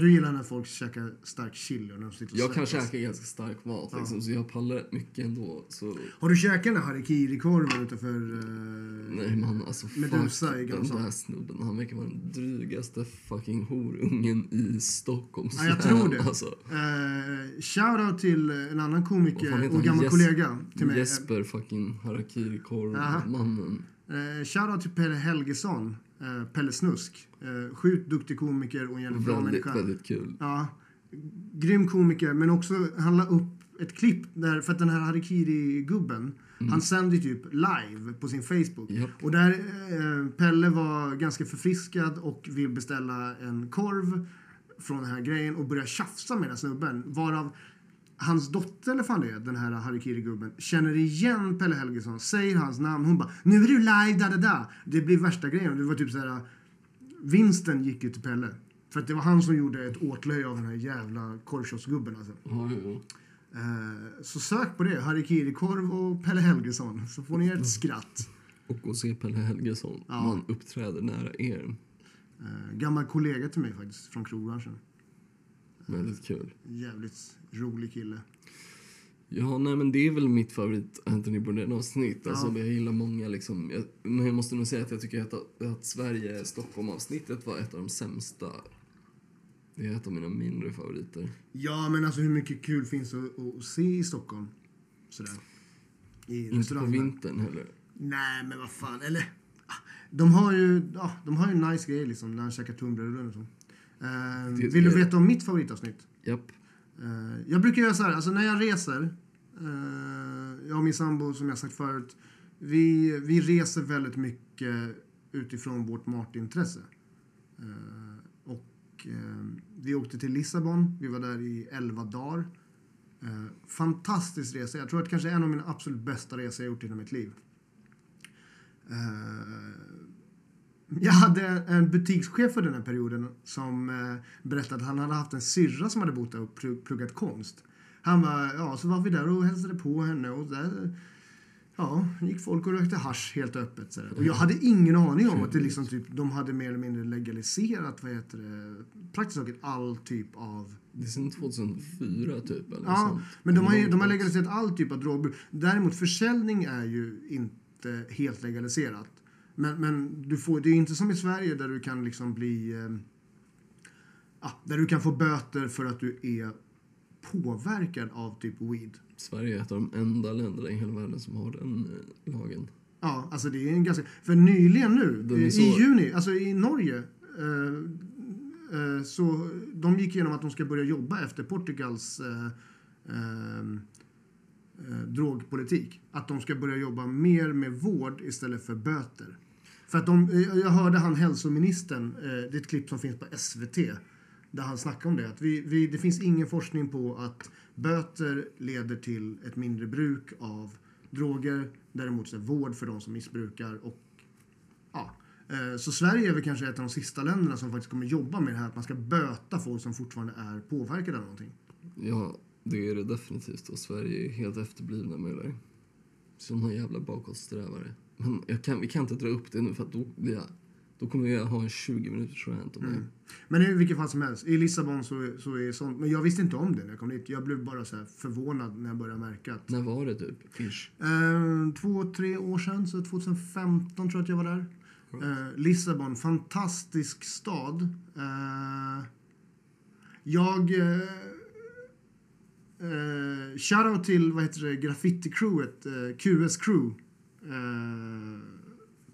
Du gillar när folk käkar stark chili och när de sitter och Jag kan käka ganska stark mat liksom, så jag pallar rätt mycket ändå. Så Har du käkat den här harikiri-korven utanför... eh, nej man, alltså Medusa i den Gamla där snubben. Han verkar vara den drygaste fucking horungen i Stockholms Ja, jag tror det. Alltså. Eh, shoutout till en annan komiker och gammal Jes- kollega till mig. Jesper fucking harakiri-korv-mannen. Eh, shoutout till Pelle Helgesson, Pelle Snusk. Eh, sjukt duktig komiker och en jävligt bra människa. väldigt kul. Ja, grym komiker, men också han la upp ett klipp där, för att den här Harikiri-gubben, han sände typ live på sin Facebook. Japp. Och där eh, Pelle var ganska förfriskad och vill beställa en korv från den här grejen och börja tjafsa med den snubben. Varav hans dotter, eller fan det är, den här Harikiri-gubben, känner igen Pelle Helgesson, säger hans namn. Hon bara “Nu är du live, da da da”. Det blir värsta grejen. Det var typ så här vinsten gick ju till Pelle. För att det var han som gjorde ett åtlöje av den här jävla korvkiosksgubben alltså. Eh, så sök på det, Harikiri-korv och Pelle Helgesson, så får ni ett skratt. Och gå och se Pelle Helgesson. Ja. Man uppträder nära er. Eh, gammal kollega till mig faktiskt, från krogbranschen. Väldigt kul. Jävligt rolig kille. Ja, nej men det är väl mitt favorit Anthony Bourdain-avsnitt. Alltså, Ja. jag gillar många liksom. Jag, men jag måste nog säga att jag tycker att, att Sverige-Stockholm-avsnittet var ett av de sämsta. Det är ett av mina mindre favoriter. Ja, men alltså hur mycket kul finns att, att se i Stockholm? Sådär. I Inte på vintern heller. Nej, men vad fan. Eller, ah, de har ju, ja, de har ju nice grej liksom, när han käkar tunnbrödsrullen och så. Eh, Det- vill du veta om mitt favoritavsnitt? Japp. Eh, jag brukar göra så här, alltså när jag reser, eh, jag och min sambo som jag sagt förut, vi, vi reser väldigt mycket utifrån vårt matintresse. Och vi åkte till Lissabon, vi var där i 11 dagar. Fantastisk resa, jag tror att det kanske är en av mina absolut bästa resor jag gjort i hela mitt liv. Jag hade en butikschef för den här perioden som eh, berättade att han hade haft en syrra som hade bott där och plugg- pluggat konst. Han var, ja, så var vi där och hälsade på henne och där ja, gick folk och rökte hasch helt öppet. Så där. Och jag hade ingen aning om att det liksom typ, de hade mer eller mindre legaliserat, vad heter det, praktiskt taget all typ av Det är sen 2004 typ eller Ja, sånt. men de har, de har legaliserat all typ av drogbruk. Däremot försäljning är ju inte helt legaliserat. Men, men du får, det är inte som i Sverige där du kan liksom bli... Eh, ja, där du kan få böter för att du är påverkad av typ weed. Sverige är ett av de enda länderna i hela världen som har den eh, lagen. Ja, alltså det är en ganska... För nyligen nu, är i, så- i juni, alltså i Norge, eh, eh, så de gick igenom att de ska börja jobba efter Portugals eh, eh, eh, drogpolitik. Att de ska börja jobba mer med vård istället för böter. För att de, eh, jag hörde han hälsoministern, eh, det är ett klipp som finns på SVT, där han snackar om det. Att vi, vi, det finns ingen forskning på att böter leder till ett mindre bruk av droger. Däremot så är vård för de som missbrukar. Och, ja. Eh, så Sverige är väl kanske ett av de sista länderna som faktiskt kommer jobba med det här att man ska böta folk som fortfarande är påverkade av någonting. Ja, det är det definitivt. Och Sverige är helt efterblivna med det där. Sådana jävla bakåtsträvare. Men jag kan, vi kan inte dra upp det nu för då, blir jag, då kommer jag ha en 20 minuters rant om det. Men i vilket fall som helst, i Lissabon så, så är sånt, men jag visste inte om det när jag kom dit. Jag blev bara så förvånad när jag började märka att När var det typ? Ish. Eh, två, tre år sedan, så 2015 tror jag att jag var där. Eh, Lissabon, fantastisk stad. Eh, jag... eh, Eh, shoutout till vad heter det, graffiti-crewet, eh, QS Crew. Eh,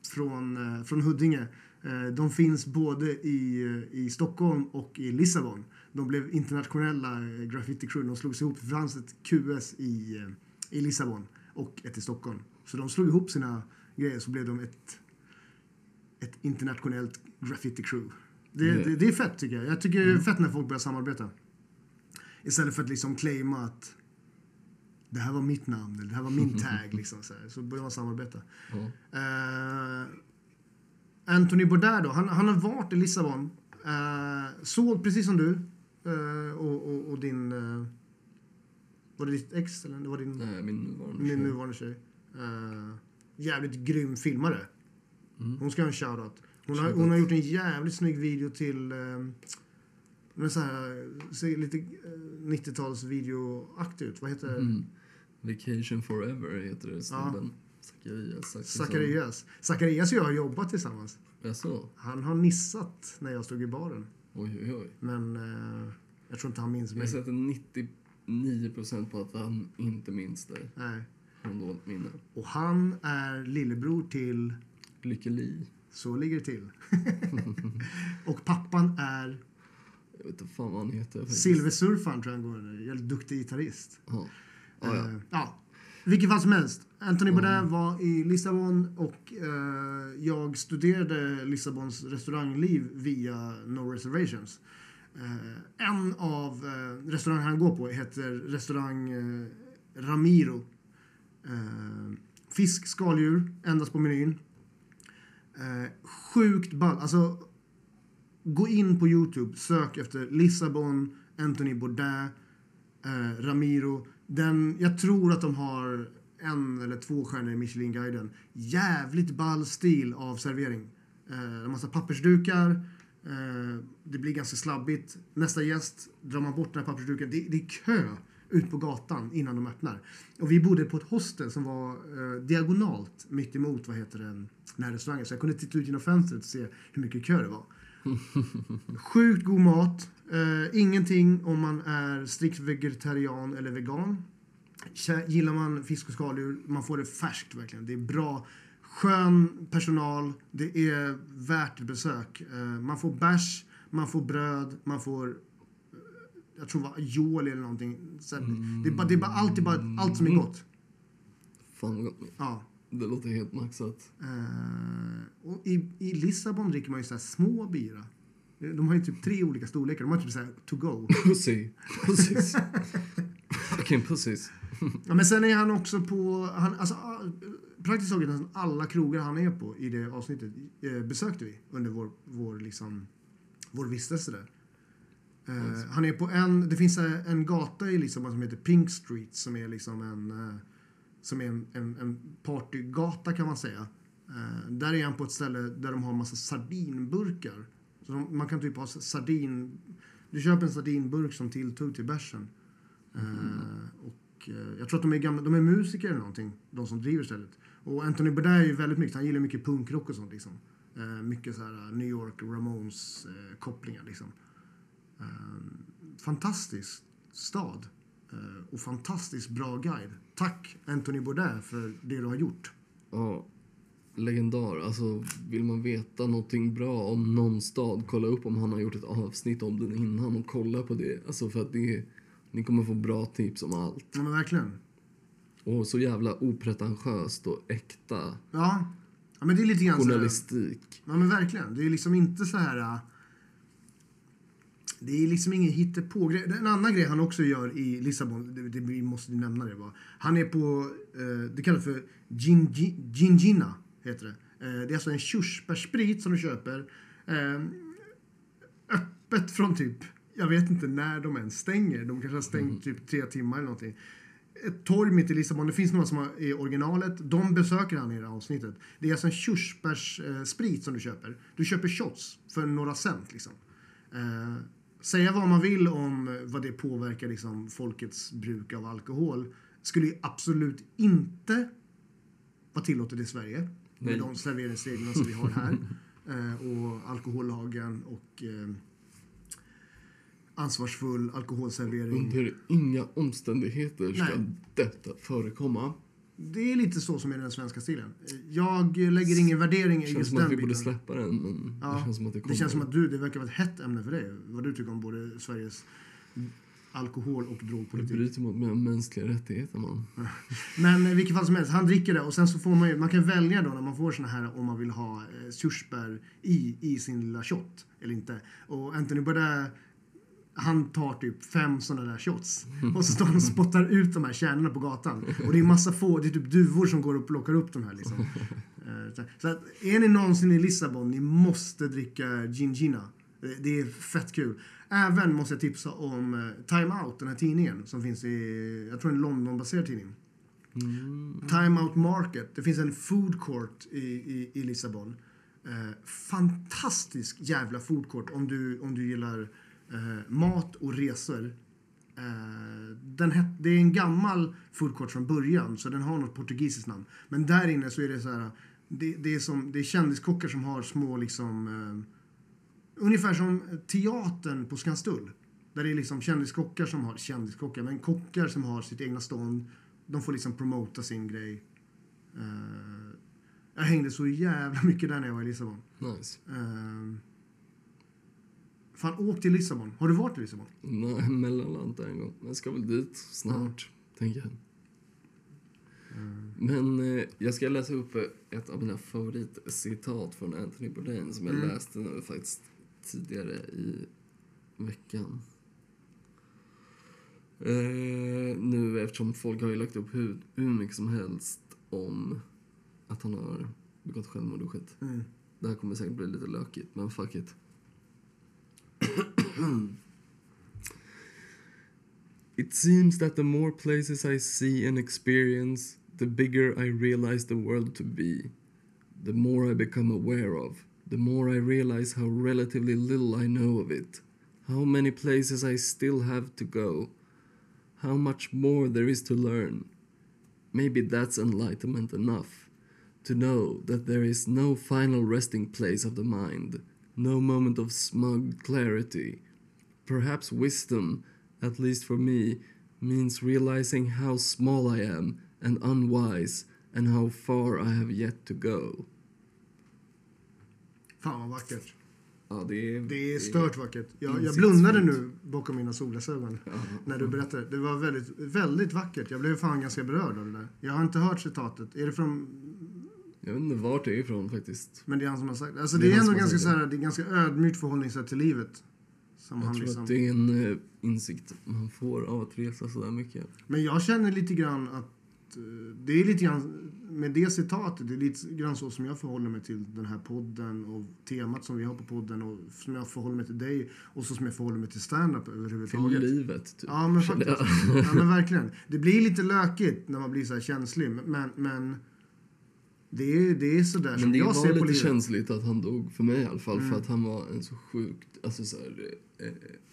från, eh, från Huddinge. Eh, de finns både i, i Stockholm och i Lissabon. De blev internationella eh, graffiti-crew. De slogs ihop. Det fanns ett QS i, i Lissabon och ett i Stockholm. Så de slog ihop sina grejer så blev de ett, ett internationellt graffiti-crew. Det, Yeah. det, det är fett tycker jag. Jag tycker det är fett när folk börjar samarbeta. Istället för att liksom claima att det här var mitt namn, eller det här var min tag. Liksom, så, här. så börjar man samarbeta. Ja. Eh, Anthony Bourdain då, han, han har varit i Lissabon. Eh, såg precis som du eh, och, och, och din... var det ditt ex eller det var din, Nej, min nuvarande tjej. nuvarande tjej? Jävligt grym filmare. Hon ska ha en shoutout. Hon har, hon har gjort en jävligt snygg video till... Med så här, ser lite eh, 90-tals videoaktig ut. Vad heter? Mm. Vacation Forever heter det snubben. Zacharias. Zacharias. Zacharias och jag har jobbat tillsammans. Jaså? Han har nissat när jag stod i baren. Oj, oj, oj. Men eh, jag tror inte han minns mig. Jag sätter 99% på att han inte minns det Nej. från dåligt minne. Och han är lillebror till... Lykke Li. Så ligger det till. och pappan är Jag vet inte fan vad han heter silversurfaren tror jag han går under. Jävligt duktig gitarrist. Ja. Ja, ja. Ja. Vilket fall som helst. Anthony Bourdain var i Lissabon och eh, jag studerade Lissabons restaurangliv via No Reservations. Eh, en av eh, restaurangerna han går på heter restaurang eh, Ramiro. Eh, fisk, skaldjur, endast på menyn. Eh, sjukt ball. Alltså, gå in på Youtube, sök efter Lissabon, Anthony Bourdain, eh, Ramiro. Den, jag tror att de har en eller två stjärnor i Michelinguiden. Jävligt ball stil av servering. Eh, en massa pappersdukar. Eh, det blir ganska slabbigt. Nästa gäst drar man bort den här pappersduken. Det, det är kö ut på gatan innan de öppnar. Och vi bodde på ett hostel som var eh, diagonalt mitt emot vad heter det, den här restaurangen. Så jag kunde titta ut genom fönstret och se hur mycket kö det var. Sjukt god mat. Eh, ingenting om man är strikt vegetarian eller vegan. Gillar man fisk och skaldjur, man får det färskt verkligen. Det är bra. Skön personal. Det är värt besök. Eh, man får bärs, man får bröd, man får eh, jag tror det var aioli eller någonting. Så här, det, är bara, det är bara allt, det är bara allt som är gott. Fan vad gott. Ja. Det låter helt maxat. Eh, och i, I Lissabon dricker man ju så små bira. De har ju typ tre olika storlekar. De har typ så här to go. Pussy. Pussies. Fucking pussies. Ja, men sen är han också på... Han, alltså, ah, praktiskt taget nästan alla krogar han är på i det avsnittet eh, besökte vi under vår, vår, liksom, vår vistelse där. Eh, han är på en... Det finns eh, en gata i Lissabon som heter Pink Street som är liksom en... eh, som är en, en, en partygata kan man säga. Eh, där är han på ett ställe där de har en massa sardinburkar. Så de, man kan typ ha sardin... Du köper en sardinburk som tilltugg till bärsen. Eh, och eh, jag tror att de är, gamla, de är musiker eller någonting, de som driver stället. Och Anthony Bourdain är ju väldigt mycket, han gillar mycket punkrock och sånt liksom. Eh, mycket så här eh, New York Ramones eh, kopplingar liksom. Eh, fantastisk stad. Eh, och fantastiskt bra guide. Tack Anthony Bourdain för det du har gjort. Ja. Legendar. Alltså, vill man veta någonting bra om någon stad, kolla upp om han har gjort ett avsnitt om den innan och kolla på det. Alltså för att det är, ni kommer få bra tips om allt. Ja men verkligen. Och så jävla opretentiöst och äkta Ja. ja men det är lite grann så här- journalistik. Ja men verkligen. Det är liksom inte så här... Det är liksom ingen hittepå-grej. En annan grej han också gör i Lissabon, det, det, vi måste nämna det bara. Han är på, eh, det kallas för gingi, gingina, heter det. Eh, det är alltså en körsbärssprit som du köper. Eh, öppet från typ, jag vet inte när de ens stänger. De kanske har stängt typ tre timmar eller någonting. Ett torg mitt i Lissabon. Det finns några som är originalet. De besöker han i det här avsnittet. Det är alltså en körsbärssprit som du köper. Du köper shots för några cent liksom. Eh, säga vad man vill om vad det påverkar liksom, folkets bruk av alkohol. Skulle ju absolut inte vara tillåtet i Sverige. Med Nej. de serveringsreglerna som vi har här. Eh, och alkohollagen och eh, ansvarsfull alkoholservering. Under inga omständigheter ska Nej. detta förekomma. Det är lite så som är den svenska stilen. Jag lägger ingen värdering i Det känns just som att den vi borde biten. släppa den, men Ja, det känns som att det kommer. Det känns som att du, det verkar vara ett hett ämne för dig. Vad du tycker om både Sveriges alkohol och Det drogpolitik. bryter mot mänskliga rättigheter, man. Men i vilket fall som helst, han dricker det och sen så får man ju, man kan välja då när man får såna här om man vill ha eh, körsbär i, i sin lilla shot eller inte. Och Anthony Bourdain, han tar typ fem såna där shots och så står han och spottar ut de här kärnorna på gatan. Och det är massa få, det är typ duvor som går och plockar upp de här liksom. Eh, så- att, är ni någonsin i Lissabon, ni måste dricka gin gina. Det- är fett kul. Även måste jag tipsa om eh, Time Out, den här tidningen som finns i, jag tror en Londonbaserad tidning. Time Out Market. Det finns en food court i, i, i Lissabon. Eh, fantastisk jävla food court om du, om du gillar eh, mat och resor. Eh, den het, det är en gammal food court från början, så den har något portugisiskt namn. Men där inne så är det så här, det, det, är, som, det är kändiskockar som har små liksom, eh, ungefär som teatern på Skanstull. Där det är liksom kändiskockar som har, kändiskockar, men kockar som har sitt egna stånd. De får liksom promota sin grej. Eh, jag hängde så jävla mycket där när jag var i Lissabon. Nice. Uh, fan, åk till Lissabon. Har du varit i Lissabon? Nej, mellanland där en gång. Men jag ska väl dit snart, tänker jag. Men eh, jag ska läsa upp eh, ett av mina favoritcitat från Anthony Bourdain som jag läste nu faktiskt tidigare i veckan. Eh, nu eftersom folk har ju lagt upp hur, hur mycket som helst om att han har begått självmord och skit. Det här kommer säkert bli lite lökigt, men fuck it. It seems that the more places I see and experience, the bigger I realize the world to be. The more I become aware of, the more I realize how relatively little I know of it. How many places I still have to go. How much more there is to learn. Maybe that's enlightenment enough. To know that there is no final resting place of the mind, no moment of smug clarity. Perhaps wisdom, at least for me, means realizing how small I am and unwise and how far I have yet to go. Fan vad vackert. Ja, det är, Det är stört vackert. Jag, jag blundade nu bakom mina solglasögon när du berättade. Det var väldigt, väldigt vackert. Jag blev fan ganska berörd av det där. Jag har inte hört citatet. Är det från... Jag vet inte vart det är ifrån faktiskt. Men det är han som har sagt Alltså Det det är ändå ganska, så här, det är ganska ödmjukt förhållningssätt till livet. Som Jag han tror liksom... att det är en eh, insikt man får av att resa sådär mycket. Men jag känner lite grann att eh, det är lite grann med det citatet, det är lite grann så som jag förhåller mig till den här podden och temat som vi har på podden och som jag förhåller mig till dig och så som jag förhåller mig till stand-up Till överhuvudtaget. livet, typ. Ja, men faktiskt. Ja, men verkligen. Det blir lite lökigt när man blir så här känslig, men, men det är, det är sådär Men som det jag var ser på lite livet. känsligt att han dog, för mig i alla fall. Mm. För att han var en så sjukt alltså, så här, eh,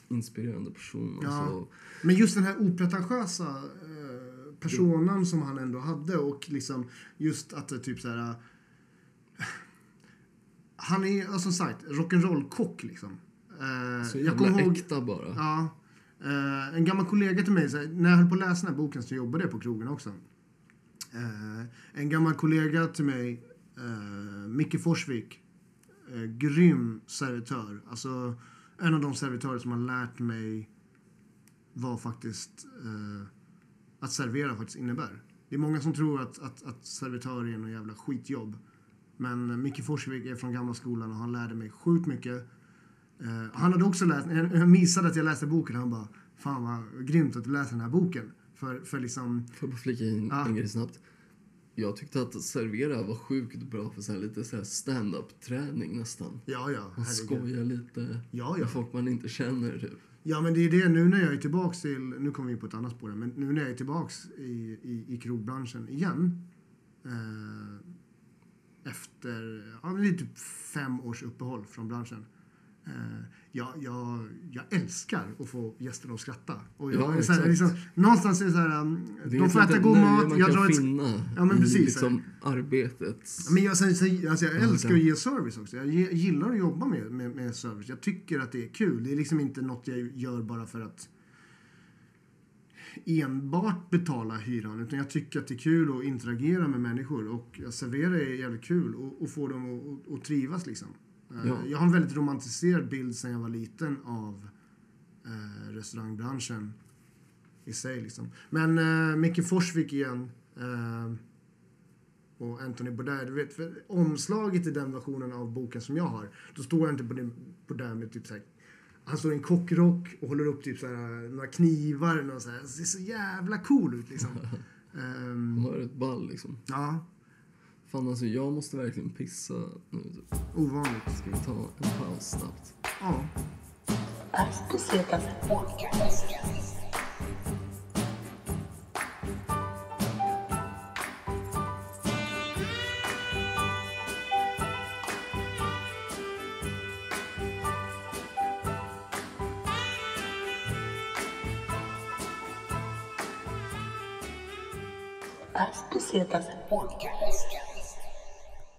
inspirerande person. Ja. Alltså, Men just den här opretentiösa eh, personen som han ändå hade och liksom just att det typ så här... eh, han är alltså, som sagt rock'n'roll-kock liksom. Eh, så jag jävla kommer ihåg... äkta bara. Ja. Eh, en gammal kollega till mig, här, när jag höll på att läsa den här boken så jobbade jag på krogen också. Eh, en gammal kollega till mig, eh, Micke Forsvik, eh, grym servitör. Alltså en av de servitörer som har lärt mig vad faktiskt eh, att servera faktiskt innebär. Det är många som tror att, att, att servitör är något jävla skitjobb. Men Micke Forsvik är från gamla skolan och han lärde mig sjukt mycket. Eh, han hade också läst, jag jag missade att jag läste boken han bara Fan vad grymt att du läser den här boken. För, för liksom, Får jag bara flika in Ja. en grej snabbt? Jag tyckte att servera var sjukt bra för så här, lite så här stand-up träning nästan. ja ja, Man skojar lite Ja, ja. med folk man inte känner typ. Ja men det är det nu när jag är tillbaks till, nu kommer vi in på ett annat spår men nu när jag är tillbaks i, i, i krogbranschen igen. Eh, efter, ja men det är typ fem års uppehåll från branschen. Eh, jag, jag, jag älskar att få gästerna att skratta. Och Ja, jag, är så här, exakt. liksom, någonstans är det så här, um, är de får äta god mat, man jag kan ett... finna Ja, men i precis. liksom arbetets... Men jag, sen, sen, alltså jag Ja, älskar att ge service också. Jag gillar att jobba med, med, med service. Jag tycker att det är kul. Det är liksom inte något jag gör bara för att enbart betala hyran. Utan jag tycker att det är kul att interagera med människor. Och jag serverar är jävligt kul. Och, och få dem att, att, att trivas liksom. Ja. Jag har en väldigt romantiserad bild sen jag var liten av eh, restaurangbranschen i sig liksom. Men eh, Micke Forsvik igen. Eh, och Anthony Bourdain. Du vet, för omslaget i den versionen av boken som jag har, då står han inte på, där med typ så här, han står i en kockrock och håller upp typ så här, några knivar. Några så här, det ser så jävla cool ut liksom. Ehm, Man har ett ball liksom. ja, Fan alltså, jag måste verkligen pissa nu. typ. ovanligt. Ska vi ta en paus snabbt? Ja. As Podcast.